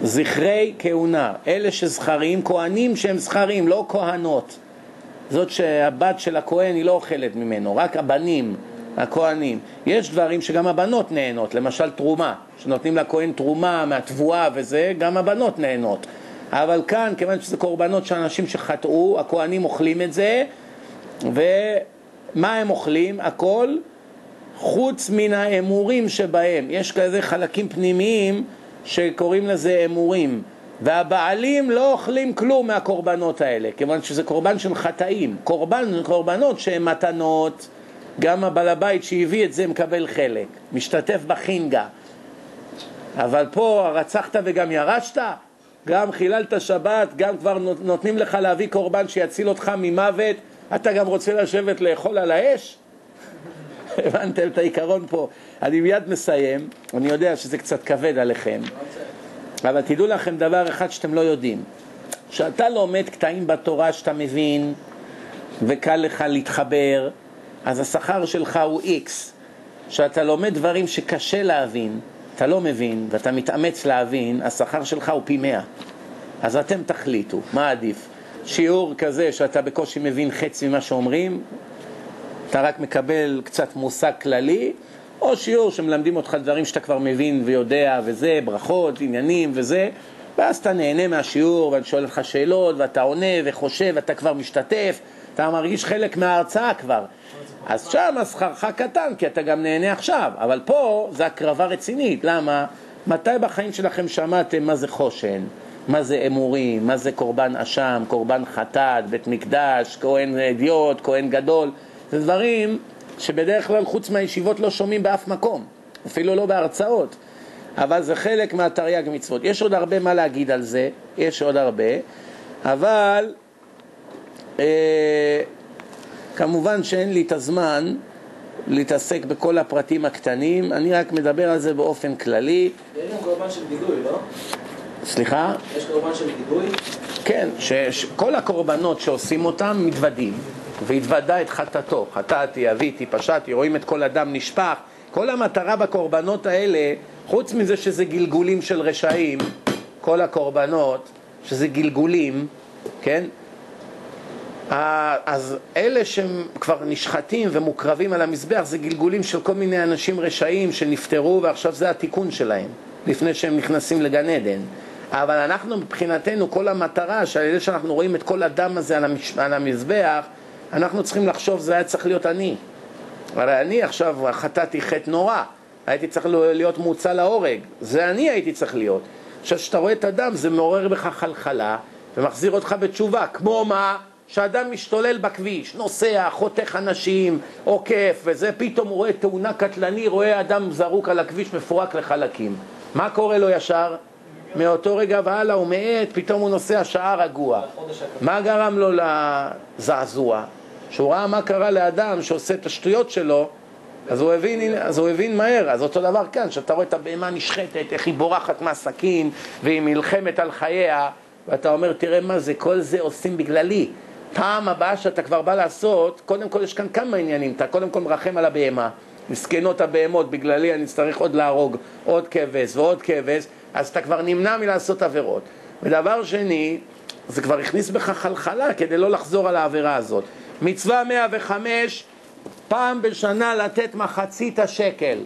זכרי כהונה, אלה שזכרים, כהנים שהם זכרים, לא כהנות. זאת שהבת של הכהן היא לא אוכלת ממנו, רק הבנים, הכהנים. יש דברים שגם הבנות נהנות, למשל תרומה, שנותנים לכהן תרומה מהתבואה וזה, גם הבנות נהנות. אבל כאן, כיוון שזה קורבנות של אנשים שחטאו, הכהנים אוכלים את זה, ומה הם אוכלים? הכל חוץ מן האמורים שבהם. יש כזה חלקים פנימיים שקוראים לזה אמורים. והבעלים לא אוכלים כלום מהקורבנות האלה, כיוון שזה קורבן של חטאים. קורבן, קורבנות שהן מתנות, גם הבעל הבית שהביא את זה מקבל חלק, משתתף בחינגה. אבל פה רצחת וגם ירשת, גם חיללת שבת, גם כבר נותנים לך להביא קורבן שיציל אותך ממוות, אתה גם רוצה לשבת לאכול על האש? הבנתם את העיקרון פה. אני מיד מסיים, אני יודע שזה קצת כבד עליכם, אבל תדעו לכם דבר אחד שאתם לא יודעים. כשאתה לומד קטעים בתורה שאתה מבין וקל לך להתחבר, אז השכר שלך הוא איקס. כשאתה לומד דברים שקשה להבין, אתה לא מבין ואתה מתאמץ להבין, השכר שלך הוא פי מאה. אז אתם תחליטו, מה עדיף? שיעור כזה שאתה בקושי מבין חצי ממה שאומרים, אתה רק מקבל קצת מושג כללי, או שיעור שמלמדים אותך דברים שאתה כבר מבין ויודע וזה, ברכות, עניינים וזה, ואז אתה נהנה מהשיעור ואני שואל אותך שאלות ואתה עונה וחושב ואתה כבר משתתף, אתה מרגיש חלק מההרצאה כבר. אז שם שכרך קטן, כי אתה גם נהנה עכשיו, אבל פה זה הקרבה רצינית. למה? מתי בחיים שלכם שמעתם מה זה חושן? מה זה אמורים? מה זה קורבן אשם? קורבן חטאת? בית מקדש? כהן אדיוט? כהן גדול? זה דברים שבדרך כלל חוץ מהישיבות לא שומעים באף מקום, אפילו לא בהרצאות, אבל זה חלק מהתרי"ג מצוות. יש עוד הרבה מה להגיד על זה, יש עוד הרבה, אבל אה, כמובן שאין לי את הזמן להתעסק בכל הפרטים הקטנים, אני רק מדבר על זה באופן כללי. יש גם קורבן של וידוי, לא? סליחה? יש קורבן של וידוי? כן, שכל הקורבנות שעושים אותם מתוודים. והתוודה את חטאתו, חטאתי, אביתי, פשעתי, רואים את כל הדם נשפך. כל המטרה בקורבנות האלה, חוץ מזה שזה גלגולים של רשעים, כל הקורבנות, שזה גלגולים, כן? אז אלה שהם כבר נשחטים ומוקרבים על המזבח זה גלגולים של כל מיני אנשים רשעים שנפטרו ועכשיו זה התיקון שלהם, לפני שהם נכנסים לגן עדן. אבל אנחנו מבחינתנו, כל המטרה, שעל ידי שאנחנו רואים את כל הדם הזה על המזבח, אנחנו צריכים לחשוב, זה היה צריך להיות אני. הרי אני עכשיו חטאתי חטא נורא, הייתי צריך להיות מוצא להורג, זה אני הייתי צריך להיות. עכשיו, כשאתה רואה את הדם, זה מעורר בך חלחלה ומחזיר אותך בתשובה. כמו מה? שאדם משתולל בכביש, נוסע, חותך אנשים, עוקף, וזה פתאום הוא רואה תאונה קטלני, רואה אדם זרוק על הכביש מפורק לחלקים. מה קורה לו ישר? מאותו רגע והלאה הוא מאט, פתאום הוא נוסע שעה רגוע. מה גרם לו לזעזוע? שהוא ראה מה קרה לאדם שעושה את השטויות שלו, אז הוא הבין, אז הוא הבין מהר. אז אותו דבר כאן, שאתה רואה את הבהמה נשחטת, איך היא בורחת מהסכין, והיא נלחמת על חייה, ואתה אומר, תראה מה זה, כל זה עושים בגללי. פעם הבאה שאתה כבר בא לעשות, קודם כל יש כאן כמה עניינים. אתה קודם כל מרחם על הבהמה. מסכנות הבהמות, בגללי אני אצטרך עוד להרוג עוד כבש ועוד כבש, אז אתה כבר נמנע מלעשות עבירות. ודבר שני, זה כבר הכניס בך חלחלה כדי לא לחזור על העבירה הזאת. מצווה 105, פעם בשנה לתת מחצית השקל.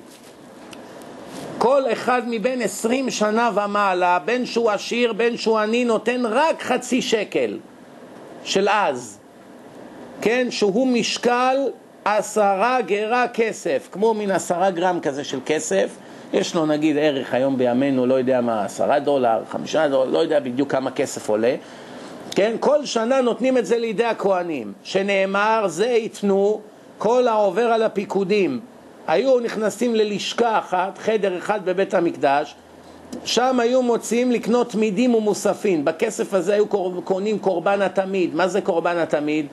כל אחד מבין עשרים שנה ומעלה, בין שהוא עשיר, בין שהוא עני, נותן רק חצי שקל של אז, כן? שהוא משקל עשרה גרה כסף, כמו מין עשרה גרם כזה של כסף, יש לו נגיד ערך היום בימינו, לא יודע מה, עשרה דולר, חמישה דולר, לא יודע בדיוק כמה כסף עולה, כן? כל שנה נותנים את זה לידי הכוהנים, שנאמר זה ייתנו כל העובר על הפיקודים. היו נכנסים ללשכה אחת, חדר אחד בבית המקדש, שם היו מוציאים לקנות מידים ומוספים. בכסף הזה היו קונים קורבן התמיד. מה זה קורבן התמיד?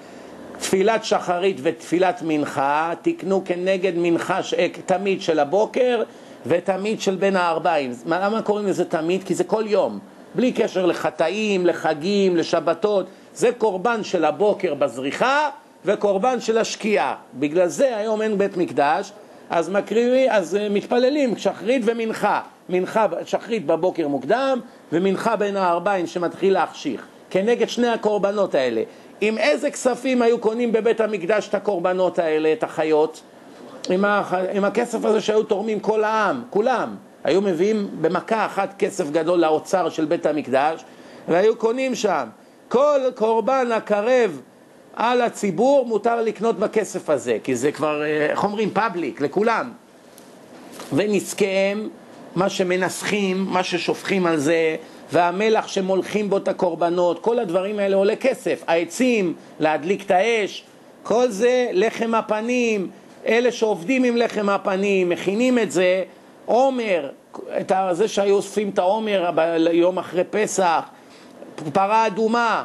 תפילת שחרית ותפילת מנחה, תקנו כנגד מנחה תמיד של הבוקר ותמיד של בין הארבעים. למה קוראים לזה תמיד? כי זה כל יום. בלי קשר לחטאים, לחגים, לשבתות, זה קורבן של הבוקר בזריחה וקורבן של השקיעה. בגלל זה היום אין בית מקדש, אז מקריבים, אז אה, מתפללים שחרית ומנחה. מנחה, שחרית בבוקר מוקדם, ומנחה בין הערביים שמתחיל להחשיך, כנגד שני הקורבנות האלה. עם איזה כספים היו קונים בבית המקדש את הקורבנות האלה, את החיות? עם, הח... עם הכסף הזה שהיו תורמים כל העם, כולם. היו מביאים במכה אחת כסף גדול לאוצר של בית המקדש, והיו קונים שם. כל קורבן הקרב על הציבור מותר לקנות בכסף הזה, כי זה כבר, אה, איך אומרים, פאבליק, לכולם. ונזקיהם, מה שמנסחים, מה ששופכים על זה, והמלח שמולכים בו את הקורבנות, כל הדברים האלה עולה כסף. העצים, להדליק את האש, כל זה לחם הפנים, אלה שעובדים עם לחם הפנים, מכינים את זה, עומר, את זה שהיו אוספים את העומר יום אחרי פסח, פרה אדומה,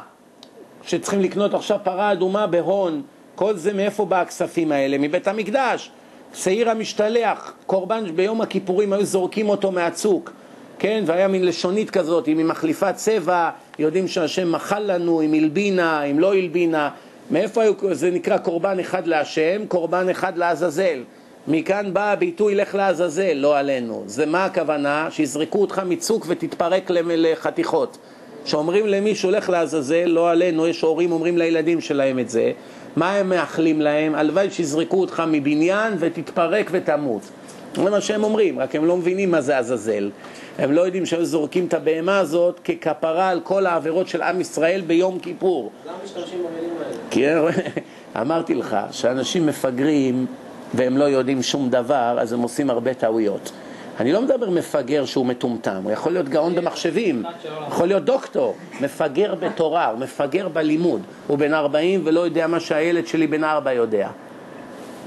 שצריכים לקנות עכשיו פרה אדומה בהון, כל זה מאיפה בא הכספים האלה? מבית המקדש. שעיר המשתלח, קורבן ביום הכיפורים היו זורקים אותו מהצוק, כן? והיה מין לשונית כזאת, אם היא מחליפה צבע, יודעים שהשם מחל לנו, אם הלבינה, אם לא הלבינה. מאיפה היו, זה נקרא קורבן אחד להשם, קורבן אחד לעזאזל. מכאן בא הביטוי לך לעזאזל, לא עלינו. זה מה הכוונה? שיזרקו אותך מצוק ותתפרק לחתיכות. שאומרים למישהו לך לעזאזל, לא עלינו, יש הורים אומרים לילדים שלהם את זה. מה הם מאחלים להם? הלוואי שיזרקו אותך מבניין ותתפרק ותמות. זה מה שהם אומרים, רק הם לא מבינים מה זה עזאזל. הם לא יודעים שהם זורקים את הבהמה הזאת ככפרה על כל העבירות של עם ישראל ביום כיפור. למה משתמשים במילים האלה? כי אמרתי לך, שאנשים מפגרים והם לא יודעים שום דבר, אז הם עושים הרבה טעויות. אני לא מדבר מפגר שהוא מטומטם, הוא יכול להיות גאון במחשבים, יכול להיות דוקטור, מפגר בתורה, הוא מפגר בלימוד, הוא בן 40 ולא יודע מה שהילד שלי בן 4 יודע.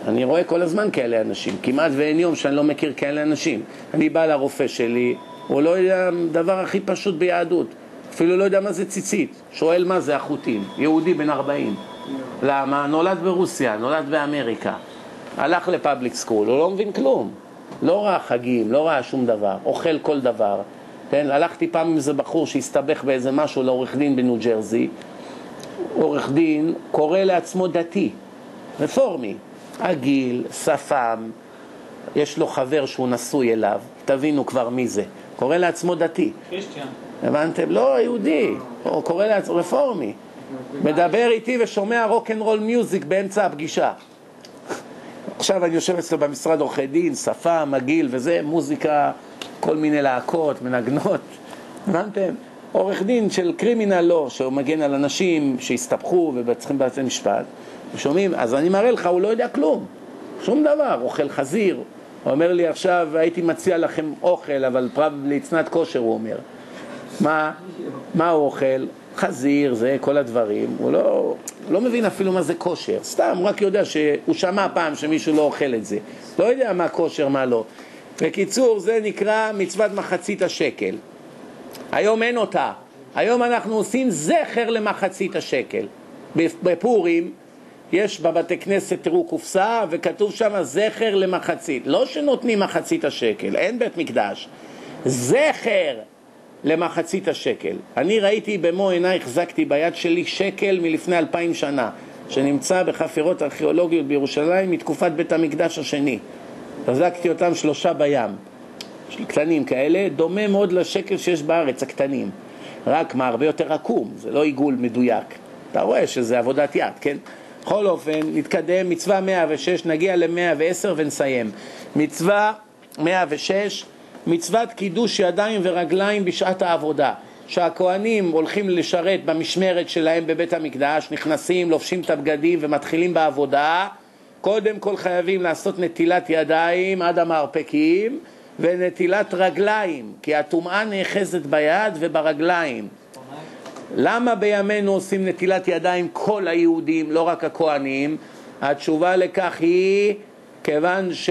אני רואה כל הזמן כאלה אנשים, כמעט ואין יום שאני לא מכיר כאלה אנשים. אני בא לרופא שלי, הוא לא יודע דבר הכי פשוט ביהדות, אפילו לא יודע מה זה ציצית, שואל מה זה החוטים, יהודי בן 40. למה? נולד ברוסיה, נולד באמריקה, הלך לפאבליק סקול, הוא לא מבין כלום. לא ראה חגים, לא ראה שום דבר, אוכל כל דבר. כן, הלכתי פעם עם איזה בחור שהסתבך באיזה משהו לעורך דין בניו ג'רזי. עורך דין קורא לעצמו דתי, רפורמי, עגיל, שפם, יש לו חבר שהוא נשוי אליו, תבינו כבר מי זה, קורא לעצמו דתי. קריסטיאן. הבנתם? לא, יהודי, הוא קורא לעצמו רפורמי. מדבר איתי ושומע רוקנרול מיוזיק באמצע הפגישה. עכשיו אני יושב אצלו במשרד עורכי דין, שפה, מגעיל וזה, מוזיקה, כל מיני להקות, מנגנות, הבנתם? עורך דין של קרימינל לא, שהוא מגן על אנשים שהסתבכו וצריכים בבתי משפט, שומעים? אז אני מראה לך, הוא לא יודע כלום, שום דבר, אוכל חזיר, הוא אומר לי עכשיו, הייתי מציע לכם אוכל, אבל פרבלי צנת כושר, הוא אומר. מה, מה הוא אוכל? חזיר, זה, כל הדברים, הוא לא, לא מבין אפילו מה זה כושר, סתם, הוא רק יודע שהוא שמע פעם שמישהו לא אוכל את זה, לא יודע מה כושר, מה לא. בקיצור, זה נקרא מצוות מחצית השקל. היום אין אותה, היום אנחנו עושים זכר למחצית השקל. בפורים יש בבתי כנסת, תראו קופסה, וכתוב שם זכר למחצית. לא שנותנים מחצית השקל, אין בית מקדש. זכר למחצית השקל. אני ראיתי במו עיניי, החזקתי ביד שלי שקל מלפני אלפיים שנה, שנמצא בחפירות ארכיאולוגיות בירושלים מתקופת בית המקדש השני. החזקתי אותם שלושה בים, קטנים כאלה, דומה מאוד לשקל שיש בארץ, הקטנים. רק מה, הרבה יותר עקום, זה לא עיגול מדויק. אתה רואה שזה עבודת יד, כן? בכל אופן, נתקדם, מצווה 106, נגיע ל-110 ונסיים. מצווה 106 מצוות קידוש ידיים ורגליים בשעת העבודה. שהכוהנים הולכים לשרת במשמרת שלהם בבית המקדש, נכנסים, לובשים את הבגדים ומתחילים בעבודה, קודם כל חייבים לעשות נטילת ידיים עד המרפקים ונטילת רגליים, כי הטומאה נאחזת ביד וברגליים. למה בימינו עושים נטילת ידיים כל היהודים, לא רק הכוהנים? התשובה לכך היא כיוון ש...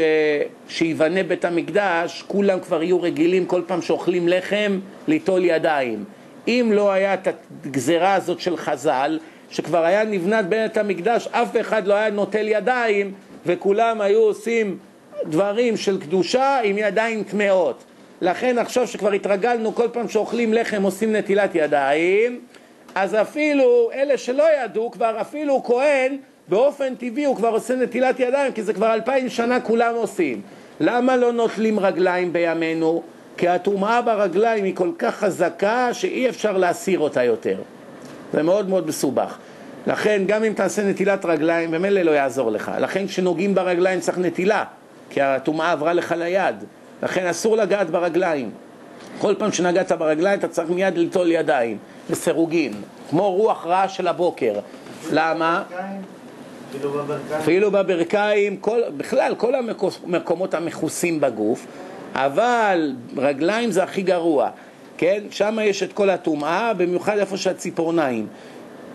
שיבנה בית המקדש, כולם כבר יהיו רגילים כל פעם שאוכלים לחם ליטול ידיים. אם לא היה את הגזרה הזאת של חז"ל, שכבר היה נבנת בית המקדש, אף אחד לא היה נוטל ידיים, וכולם היו עושים דברים של קדושה עם ידיים טמאות. לכן עכשיו שכבר התרגלנו כל פעם שאוכלים לחם עושים נטילת ידיים, אז אפילו אלה שלא ידעו, כבר אפילו כהן באופן טבעי הוא כבר עושה נטילת ידיים, כי זה כבר אלפיים שנה כולם עושים. למה לא נוטלים רגליים בימינו? כי הטומאה ברגליים היא כל כך חזקה שאי אפשר להסיר אותה יותר. זה מאוד מאוד מסובך. לכן גם אם תעשה נטילת רגליים, במילא לא יעזור לך. לכן כשנוגעים ברגליים צריך נטילה, כי הטומאה עברה לך ליד. לכן אסור לגעת ברגליים. כל פעם שנגעת ברגליים אתה צריך מיד ליטול ידיים, לסירוגין, כמו רוח רעה של הבוקר. למה? אפילו בברכיים. אפילו בברכיים, כל, בכלל כל המקומות המכוסים בגוף, אבל רגליים זה הכי גרוע, כן? שם יש את כל הטומאה, במיוחד איפה שהציפורניים.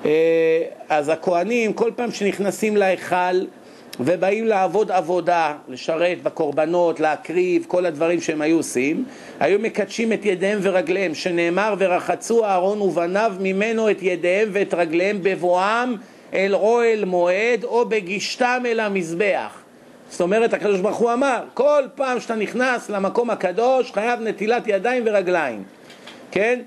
אה, אז הכוהנים, כל פעם שנכנסים להיכל ובאים לעבוד עבודה, לשרת בקורבנות, להקריב, כל הדברים שהם היו עושים, היו מקדשים את ידיהם ורגליהם, שנאמר ורחצו אהרון ובניו ממנו את ידיהם ואת רגליהם בבואם אל אוהל מועד או בגישתם אל המזבח. זאת אומרת, הקדוש ברוך הוא אמר, כל פעם שאתה נכנס למקום הקדוש חייב נטילת ידיים ורגליים, כן?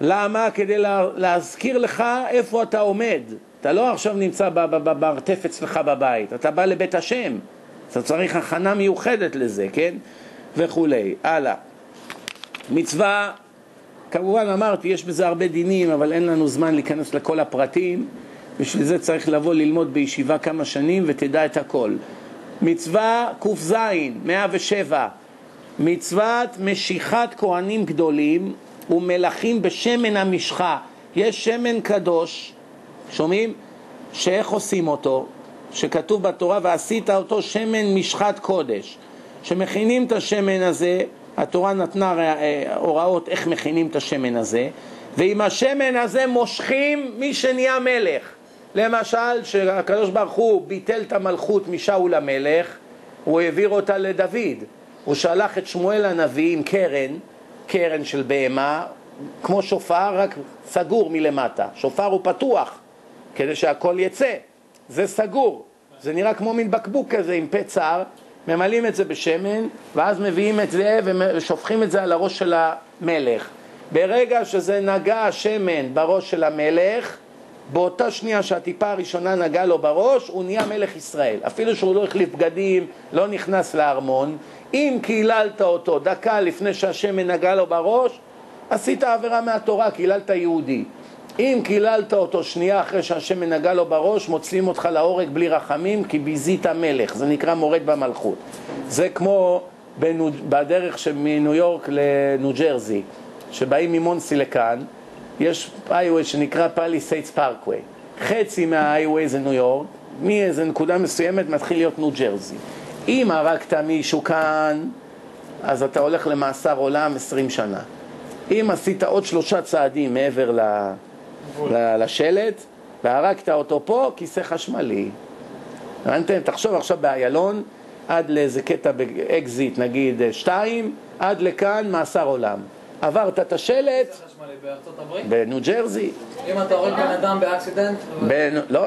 למה? כדי לה, להזכיר לך איפה אתה עומד. אתה לא עכשיו נמצא במרתף אצלך בבית, אתה בא לבית השם. אתה צריך הכנה מיוחדת לזה, כן? וכולי. הלאה. מצווה, כמובן אמרתי, יש בזה הרבה דינים, אבל אין לנו זמן להיכנס לכל הפרטים. בשביל זה צריך לבוא ללמוד בישיבה כמה שנים ותדע את הכל. מצווה ק"ז, 107, מצוות משיכת כהנים גדולים ומלכים בשמן המשחה. יש שמן קדוש, שומעים? שאיך עושים אותו? שכתוב בתורה ועשית אותו שמן משחת קודש. שמכינים את השמן הזה, התורה נתנה אה, הוראות איך מכינים את השמן הזה, ועם השמן הזה מושכים מי שנהיה מלך. למשל, שהקדוש ברוך הוא ביטל את המלכות משאול המלך, הוא העביר אותה לדוד. הוא שלח את שמואל הנביא עם קרן, קרן של בהמה, כמו שופר, רק סגור מלמטה. שופר הוא פתוח, כדי שהכל יצא. זה סגור. זה נראה כמו מין בקבוק כזה עם פה צר, ממלאים את זה בשמן, ואז מביאים את זה ושופכים את זה על הראש של המלך. ברגע שזה נגע השמן בראש של המלך, באותה שנייה שהטיפה הראשונה נגעה לו בראש, הוא נהיה מלך ישראל. אפילו שהוא לא החליף בגדים, לא נכנס לארמון. אם קיללת אותו דקה לפני שהשמן נגע לו בראש, עשית עבירה מהתורה, קיללת יהודי. אם קיללת אותו שנייה אחרי שהשמן נגע לו בראש, מוציאים אותך להורג בלי רחמים, כי ביזית מלך. זה נקרא מורד במלכות. זה כמו בדרך מניו יורק לניו ג'רזי, שבאים ממונסי לכאן, יש איי-ווי שנקרא Palisades Parkway. חצי מהאיי-ווי זה ניו יורק, מאיזה נקודה מסוימת מתחיל להיות ניו ג'רזי. אם הרגת מישהו כאן, אז אתה הולך למאסר עולם 20 שנה. אם עשית עוד שלושה צעדים מעבר ל... ל... לשלט, והרגת אותו פה, כיסא חשמלי. הבנתם? תחשוב עכשיו באיילון, עד לאיזה קטע באקזיט, נגיד שתיים, עד לכאן מאסר עולם. עברת את השלט בניו ג'רזי. אם אתה הורג בן אדם ב accident? לא,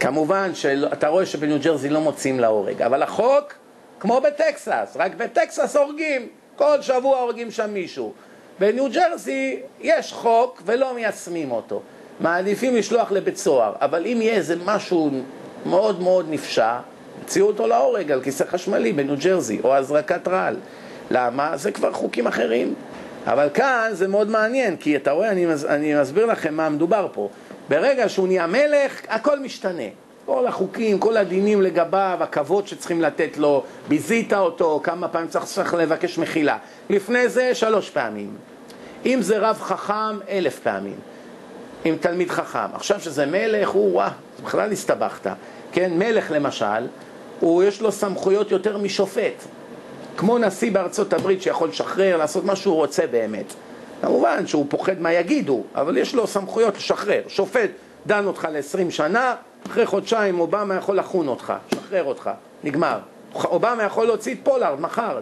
כמובן שאתה רואה שבניו ג'רזי לא מוציאים להורג, אבל החוק כמו בטקסס, רק בטקסס הורגים, כל שבוע הורגים שם מישהו. בניו ג'רזי יש חוק ולא מיישמים אותו. מעדיפים לשלוח לבית סוהר, אבל אם יהיה איזה משהו מאוד מאוד נפשע, הוציאו אותו להורג על כיסא חשמלי בניו ג'רזי, או הזרקת רעל. למה? זה כבר חוקים אחרים. אבל כאן זה מאוד מעניין, כי אתה רואה, אני, אני מסביר לכם מה מדובר פה. ברגע שהוא נהיה מלך, הכל משתנה. כל החוקים, כל הדינים לגביו, הכבוד שצריכים לתת לו, ביזית אותו, כמה פעמים צריך, צריך לבקש מחילה. לפני זה שלוש פעמים. אם זה רב חכם, אלף פעמים. אם תלמיד חכם. עכשיו שזה מלך, הוא, וואה, בכלל הסתבכת. כן, מלך למשל, הוא יש לו סמכויות יותר משופט. כמו נשיא בארצות הברית שיכול לשחרר, לעשות מה שהוא רוצה באמת. כמובן שהוא פוחד מה יגידו, אבל יש לו סמכויות לשחרר. שופט דן אותך ל-20 שנה, אחרי חודשיים אובמה יכול לחון אותך, לשחרר אותך, נגמר. אובמה יכול להוציא את פולארד מחר,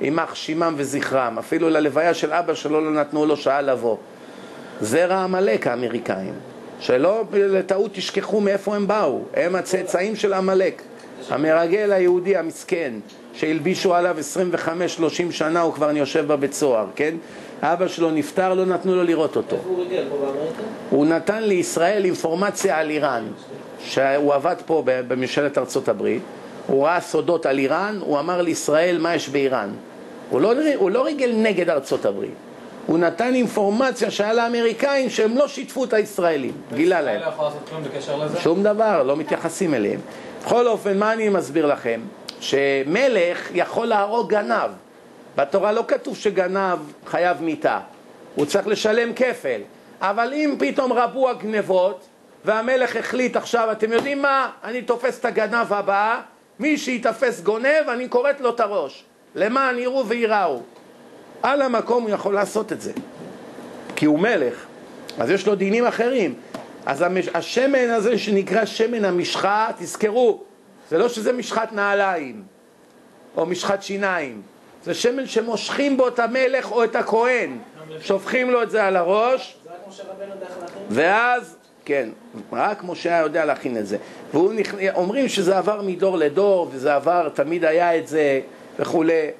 יימח שמם וזכרם, אפילו ללוויה של אבא שלו לא נתנו לו שעה לבוא. זרע עמלק האמריקאים, שלא לטעות תשכחו מאיפה הם באו, הם הצאצאים של עמלק, המרגל היהודי המסכן, שהלבישו עליו 25-30 שנה, הוא כבר יושב בבית סוהר, כן? אבא שלו נפטר, לא נתנו לו לראות אותו. איפה הוא הגיע? פה באמריקה? הוא נתן לישראל אינפורמציה על איראן, שהוא עבד פה בממשלת ארצות הברית, הוא ראה סודות על איראן, הוא אמר לישראל מה יש באיראן. הוא לא, הוא לא ריגל נגד ארצות הברית. הוא נתן אינפורמציה שהיה לאמריקאים שהם לא שיתפו את הישראלים, גילה להם. ישראל לא יכול לעשות כלום בקשר לזה? שום דבר, לא מתייחסים אליהם. בכל אופן, מה אני מסביר לכם? שמלך יכול להרוג גנב. בתורה לא כתוב שגנב חייב מיתה, הוא צריך לשלם כפל. אבל אם פתאום רבו הגנבות, והמלך החליט עכשיו, אתם יודעים מה? אני תופס את הגנב הבא, מי שיתפס גונב, אני כורת לו את הראש. למען יראו וייראו. על המקום הוא יכול לעשות את זה, כי הוא מלך, אז יש לו דינים אחרים. אז. השמן הזה שנקרא שמן המשחה, תזכרו, זה לא שזה משחת נעליים או משחת שיניים, זה שמן שמושכים בו את המלך או את הכהן, שופכים לו את זה על הראש? ואז, כן, רק משה היה יודע להכין את זה. ואומרים שזה עבר מדור לדור, וזה עבר, תמיד היה את זה וכולי.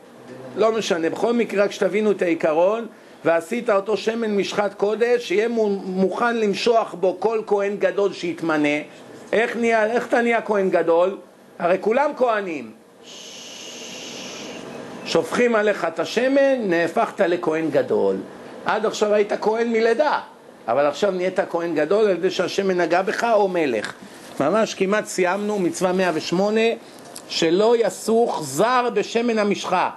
לא משנה, בכל מקרה רק שתבינו את העיקרון, ועשית אותו שמן משחת קודש, שיהיה מוכן למשוח בו כל כהן גדול שיתמנה. איך, נהיה, איך אתה נהיה כהן גדול? הרי כולם כהנים. שופכים עליך את השמן, נהפכת לכהן גדול. עד עכשיו היית כהן מלידה, אבל עכשיו נהיית כהן גדול על ידי שהשמן נגע בך או מלך. ממש כמעט סיימנו, מצווה 108, שלא יסוך זר בשמן המשחה.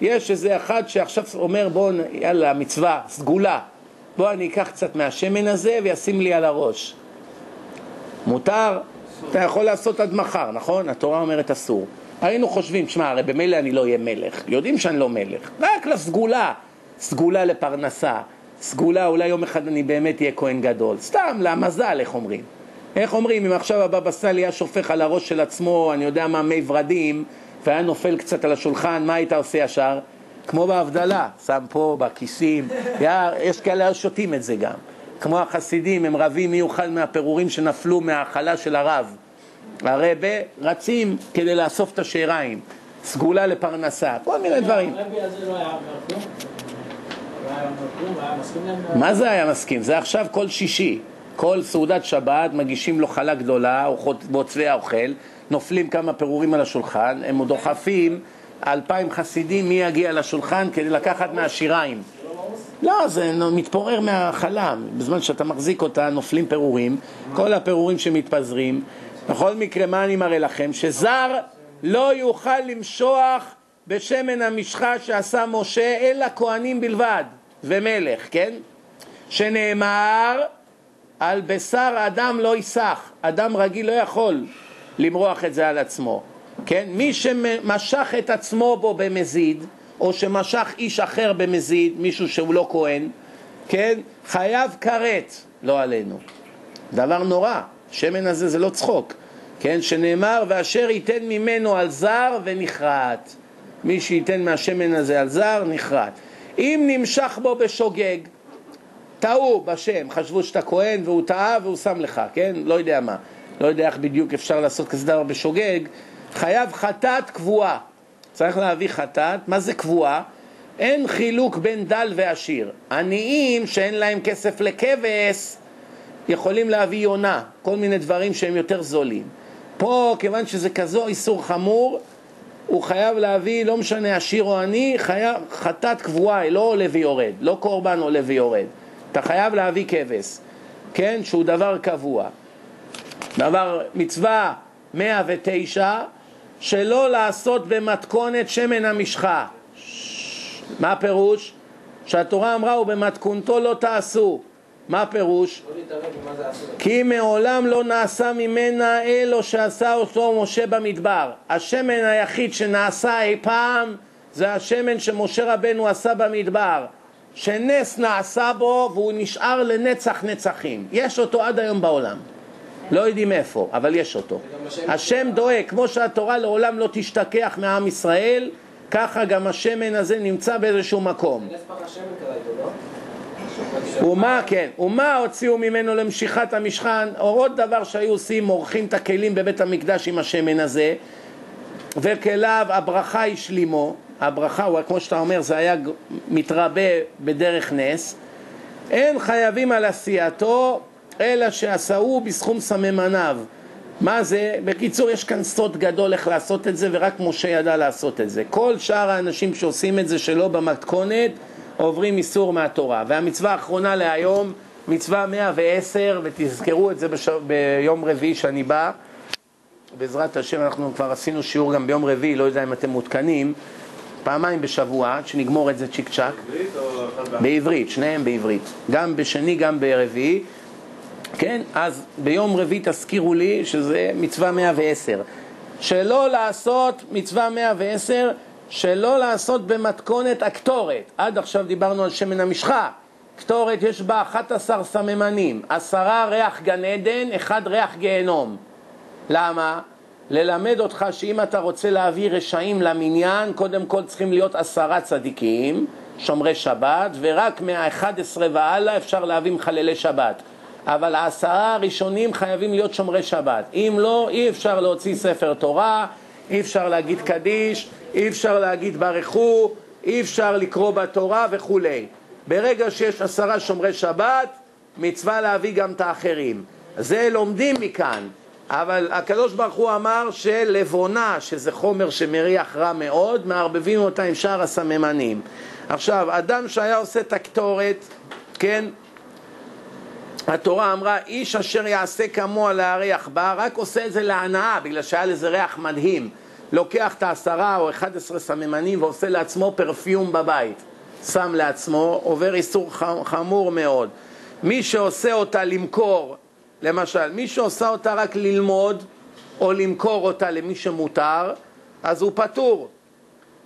יש איזה אחד שעכשיו אומר בוא, יאללה, מצווה, סגולה, בוא אני אקח קצת מהשמן הזה וישים לי על הראש. מותר? אתה יכול לעשות עד מחר, נכון? התורה אומרת אסור. היינו חושבים, שמע, הרי במילא אני לא אהיה מלך, יודעים שאני לא מלך, רק לסגולה, סגולה לפרנסה, סגולה, אולי יום אחד אני באמת אהיה כהן גדול, סתם, למזל, איך אומרים? איך אומרים, אם עכשיו הבבא סאלי היה שופך על הראש של עצמו, אני יודע מה, מי ורדים, והיה נופל קצת על השולחן, מה היית עושה ישר? כמו בהבדלה, שם פה בכיסים, יש כאלה שותים את זה גם. כמו החסידים, הם רבים מי יאכל מהפירורים שנפלו מהאכלה של הרב. הרבה רצים כדי לאסוף את השאריים, סגולה לפרנסה, כל מיני דברים. לא כלום? לא להם? מה זה היה מסכים? זה עכשיו כל שישי. כל סעודת שבת מגישים לו חלה גדולה, בעוצבי האוכל, נופלים כמה פירורים על השולחן, הם דוחפים אלפיים חסידים מי יגיע לשולחן כדי לקחת מהשיריים. לא, זה מתפורר מהחלה, בזמן שאתה מחזיק אותה נופלים פירורים, כל הפירורים שמתפזרים. בכל מקרה, מה אני מראה לכם? שזר לא יוכל למשוח בשמן המשחה שעשה משה, אלא כהנים בלבד, ומלך, כן? שנאמר, על בשר אדם לא ייסח, אדם רגיל לא יכול למרוח את זה על עצמו, כן? מי שמשך את עצמו בו במזיד, או שמשך איש אחר במזיד, מישהו שהוא לא כהן, כן? חייב כרת, לא עלינו. דבר נורא, שמן הזה זה לא צחוק, כן? שנאמר, ואשר ייתן ממנו על זר ונכרת. מי שייתן מהשמן הזה על זר, נכרת. אם נמשך בו בשוגג, טעו בשם, חשבו שאתה כהן והוא טעה והוא שם לך, כן? לא יודע מה. לא יודע איך בדיוק אפשר לעשות כזה דבר בשוגג. חייב חטאת קבועה. צריך להביא חטאת. מה זה קבועה? אין חילוק בין דל ועשיר. עניים שאין להם כסף לכבש יכולים להביא יונה, כל מיני דברים שהם יותר זולים. פה, כיוון שזה כזו איסור חמור, הוא חייב להביא, לא משנה עשיר או עני, חטאת קבועה, לא עולה ויורד, לא קורבן עולה ויורד. אתה חייב להביא כבש, כן? שהוא דבר קבוע. דבר, מצווה 109, שלא לעשות במתכונת שמן המשחה. מה הפירוש? שהתורה אמרה ובמתכונתו לא תעשו. מה הפירוש? לא. כי מעולם לא נעשה ממנה אלו שעשה אותו משה במדבר. השמן היחיד שנעשה אי פעם זה השמן שמשה רבנו עשה במדבר. שנס נעשה בו והוא נשאר לנצח נצחים. יש אותו עד היום בעולם. לא יודעים איפה, אבל יש אותו. השם דואג, כמו שהתורה לעולם לא תשתכח מעם ישראל, ככה גם השמן הזה נמצא באיזשהו מקום. לא? ומה, כן, ומה הוציאו ממנו למשיכת המשכן, או עוד דבר שהיו עושים, מורחים את הכלים בבית המקדש עם השמן הזה, וכליו הברכה השלימו, הברכה, הוא, כמו שאתה אומר, זה היה מתרבה בדרך נס, אין חייבים על עשייתו, אלא שעשהו בסכום סממניו. מה זה? בקיצור, יש כאן סוד גדול איך לעשות את זה, ורק משה ידע לעשות את זה. כל שאר האנשים שעושים את זה שלא במתכונת, עוברים איסור מהתורה. והמצווה האחרונה להיום, מצווה 110, ותזכרו את זה בש... ביום רביעי שאני בא. בעזרת השם, אנחנו כבר עשינו שיעור גם ביום רביעי, לא יודע אם אתם מעודכנים, פעמיים בשבוע, עד שנגמור את זה צ'יק צ'אק. בעברית או? בעברית, שניהם בעברית. גם בשני, גם ברביעי. כן, אז ביום רביעי תזכירו לי שזה מצווה 110. שלא לעשות מצווה 110, שלא לעשות במתכונת הקטורת. עד עכשיו דיברנו על שמן המשחה. קטורת יש בה 11 סממנים, עשרה ריח גן עדן, אחד ריח גיהנום. למה? ללמד אותך שאם אתה רוצה להביא רשעים למניין, קודם כל צריכים להיות עשרה צדיקים, שומרי שבת, ורק מה-11 והלאה אפשר להביא מחללי שבת. אבל העשרה הראשונים חייבים להיות שומרי שבת. אם לא, אי אפשר להוציא ספר תורה, אי אפשר להגיד קדיש, אי אפשר להגיד ברכו, אי אפשר לקרוא בתורה וכולי. ברגע שיש עשרה שומרי שבת, מצווה להביא גם את האחרים. זה לומדים מכאן. אבל הקדוש ברוך הוא אמר שלבונה, שזה חומר שמריח רע מאוד, מערבבים אותה עם שאר הסממנים. עכשיו, אדם שהיה עושה את הקטורת, כן, התורה אמרה, איש אשר יעשה כמוה להריח בה, רק עושה את זה להנאה, בגלל שהיה לזה ריח מדהים. לוקח את העשרה או אחד עשרה סממנים ועושה לעצמו פרפיום בבית. שם לעצמו, עובר איסור חמור מאוד. מי שעושה אותה למכור, למשל, מי שעושה אותה רק ללמוד, או למכור אותה למי שמותר, אז הוא פטור.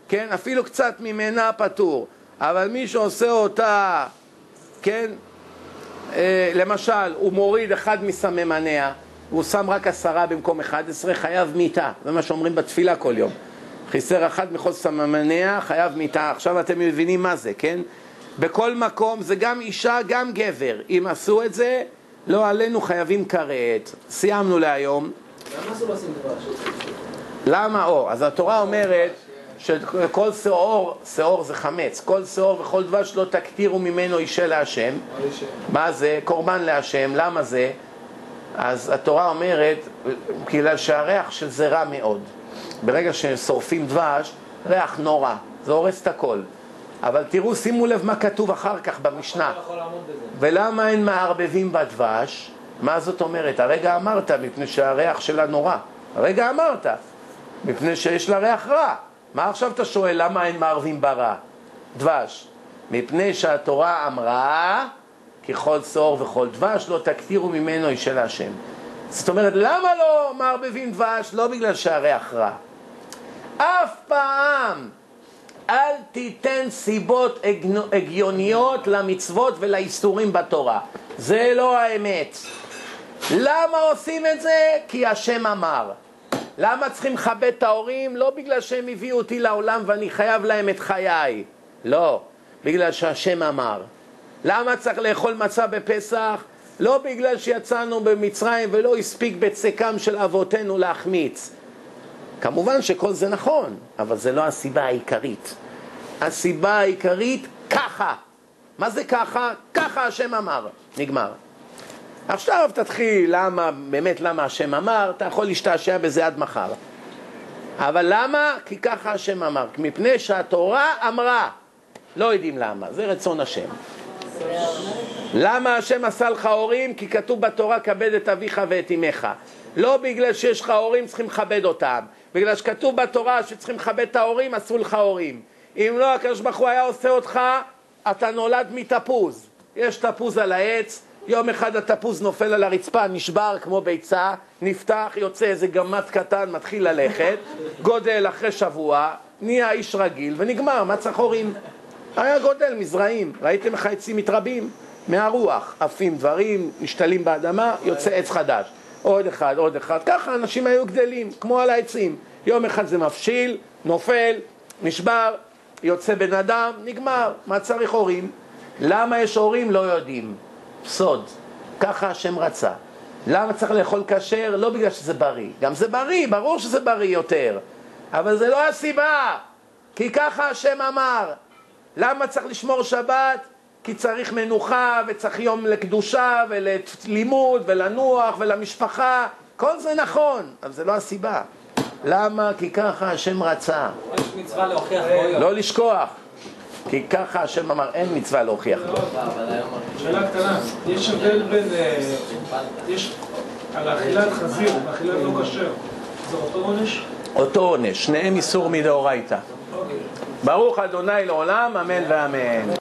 כן, אפילו קצת ממנה פטור. אבל מי שעושה אותה, כן, למשל, הוא מוריד אחד מסממניה, והוא שם רק עשרה במקום אחד עשרה, חייב מיתה. זה מה שאומרים בתפילה כל יום. חיסר אחד מכל סממניה, חייב מיתה. עכשיו אתם מבינים מה זה, כן? בכל מקום זה גם אישה, גם גבר. אם עשו את זה, לא עלינו חייבים כרת. סיימנו להיום. למה אסור לשים דבש? למה? או, אז התורה אומרת שכל שאור, שאור זה חמץ, כל שאור וכל דבש לא תקטירו ממנו אישה להשם. מה זה? קורבן להשם. למה זה? אז התורה אומרת, בגלל שהריח של זה רע מאוד. ברגע ששורפים דבש, ריח נורא, זה הורס את הכל. אבל תראו, שימו לב מה כתוב אחר כך במשנה. לא. ולמה אין מערבבים בדבש? מה זאת אומרת? הרגע אמרת, מפני שהריח שלה נורא. הרגע אמרת, מפני שיש לה ריח רע. מה עכשיו אתה שואל למה אין מערבים ברע? דבש. מפני שהתורה אמרה, ככל שאור וכל דבש, לא תקטירו ממנו אישה להשם. זאת אומרת, למה לא מערבבים דבש? לא בגלל שהריח רע. אף פעם אל תיתן סיבות הגיוניות למצוות ולאיסורים בתורה. זה לא האמת. למה עושים את זה? כי השם אמר. למה צריכים לכבד את ההורים? לא בגלל שהם הביאו אותי לעולם ואני חייב להם את חיי. לא, בגלל שהשם אמר. למה צריך לאכול מצה בפסח? לא בגלל שיצאנו במצרים ולא הספיק בצקם של אבותינו להחמיץ. כמובן שכל זה נכון, אבל זה לא הסיבה העיקרית. הסיבה העיקרית, ככה. מה זה ככה? ככה השם אמר. נגמר. עכשיו תתחיל למה, באמת למה השם אמר, אתה יכול להשתעשע בזה עד מחר. אבל למה? כי ככה השם אמר. מפני שהתורה אמרה. לא יודעים למה, זה רצון השם. למה השם עשה לך הורים? כי כתוב בתורה כבד את אביך ואת אמך. לא בגלל שיש לך הורים צריכים לכבד אותם. בגלל שכתוב בתורה שצריכים לכבד את ההורים, עשו לך הורים. אם לא, הקדוש ברוך הוא היה עושה אותך, אתה נולד מתפוז. יש תפוז על העץ, יום אחד התפוז נופל על הרצפה, נשבר כמו ביצה, נפתח, יוצא איזה גמד קטן, מתחיל ללכת, גודל אחרי שבוע, נהיה איש רגיל ונגמר, מה צריך הורים? היה גודל מזרעים, ראיתם איך העצים מתרבים? מהרוח, עפים דברים, משתלים באדמה, יוצא עץ חדש. עוד אחד, עוד אחד, ככה אנשים היו גדלים, כמו על העצים. יום אחד זה מבשיל, נופל, נשבר, יוצא בן אדם, נגמר. מה צריך הורים? למה יש הורים? לא יודעים. סוד. ככה השם רצה. למה צריך לאכול כשר? לא בגלל שזה בריא. גם זה בריא, ברור שזה בריא יותר. אבל זה לא הסיבה. כי ככה השם אמר. למה צריך לשמור שבת? כי צריך מנוחה וצריך יום לקדושה וללימוד ולנוח ולמשפחה. כל זה נכון, אבל זה לא הסיבה. למה? כי ככה השם רצה. יש מצווה להוכיח. לא לשכוח. כי ככה השם אמר, אין מצווה להוכיח לו. שאלה קטנה, יש הבדל בין, אה, יש על אכילת חזיר ואכילת לא כשר, זה אותו עונש? אותו עונש, שניהם איסור מדאורייתא. ברוך אדוני לעולם, אמן ואמן.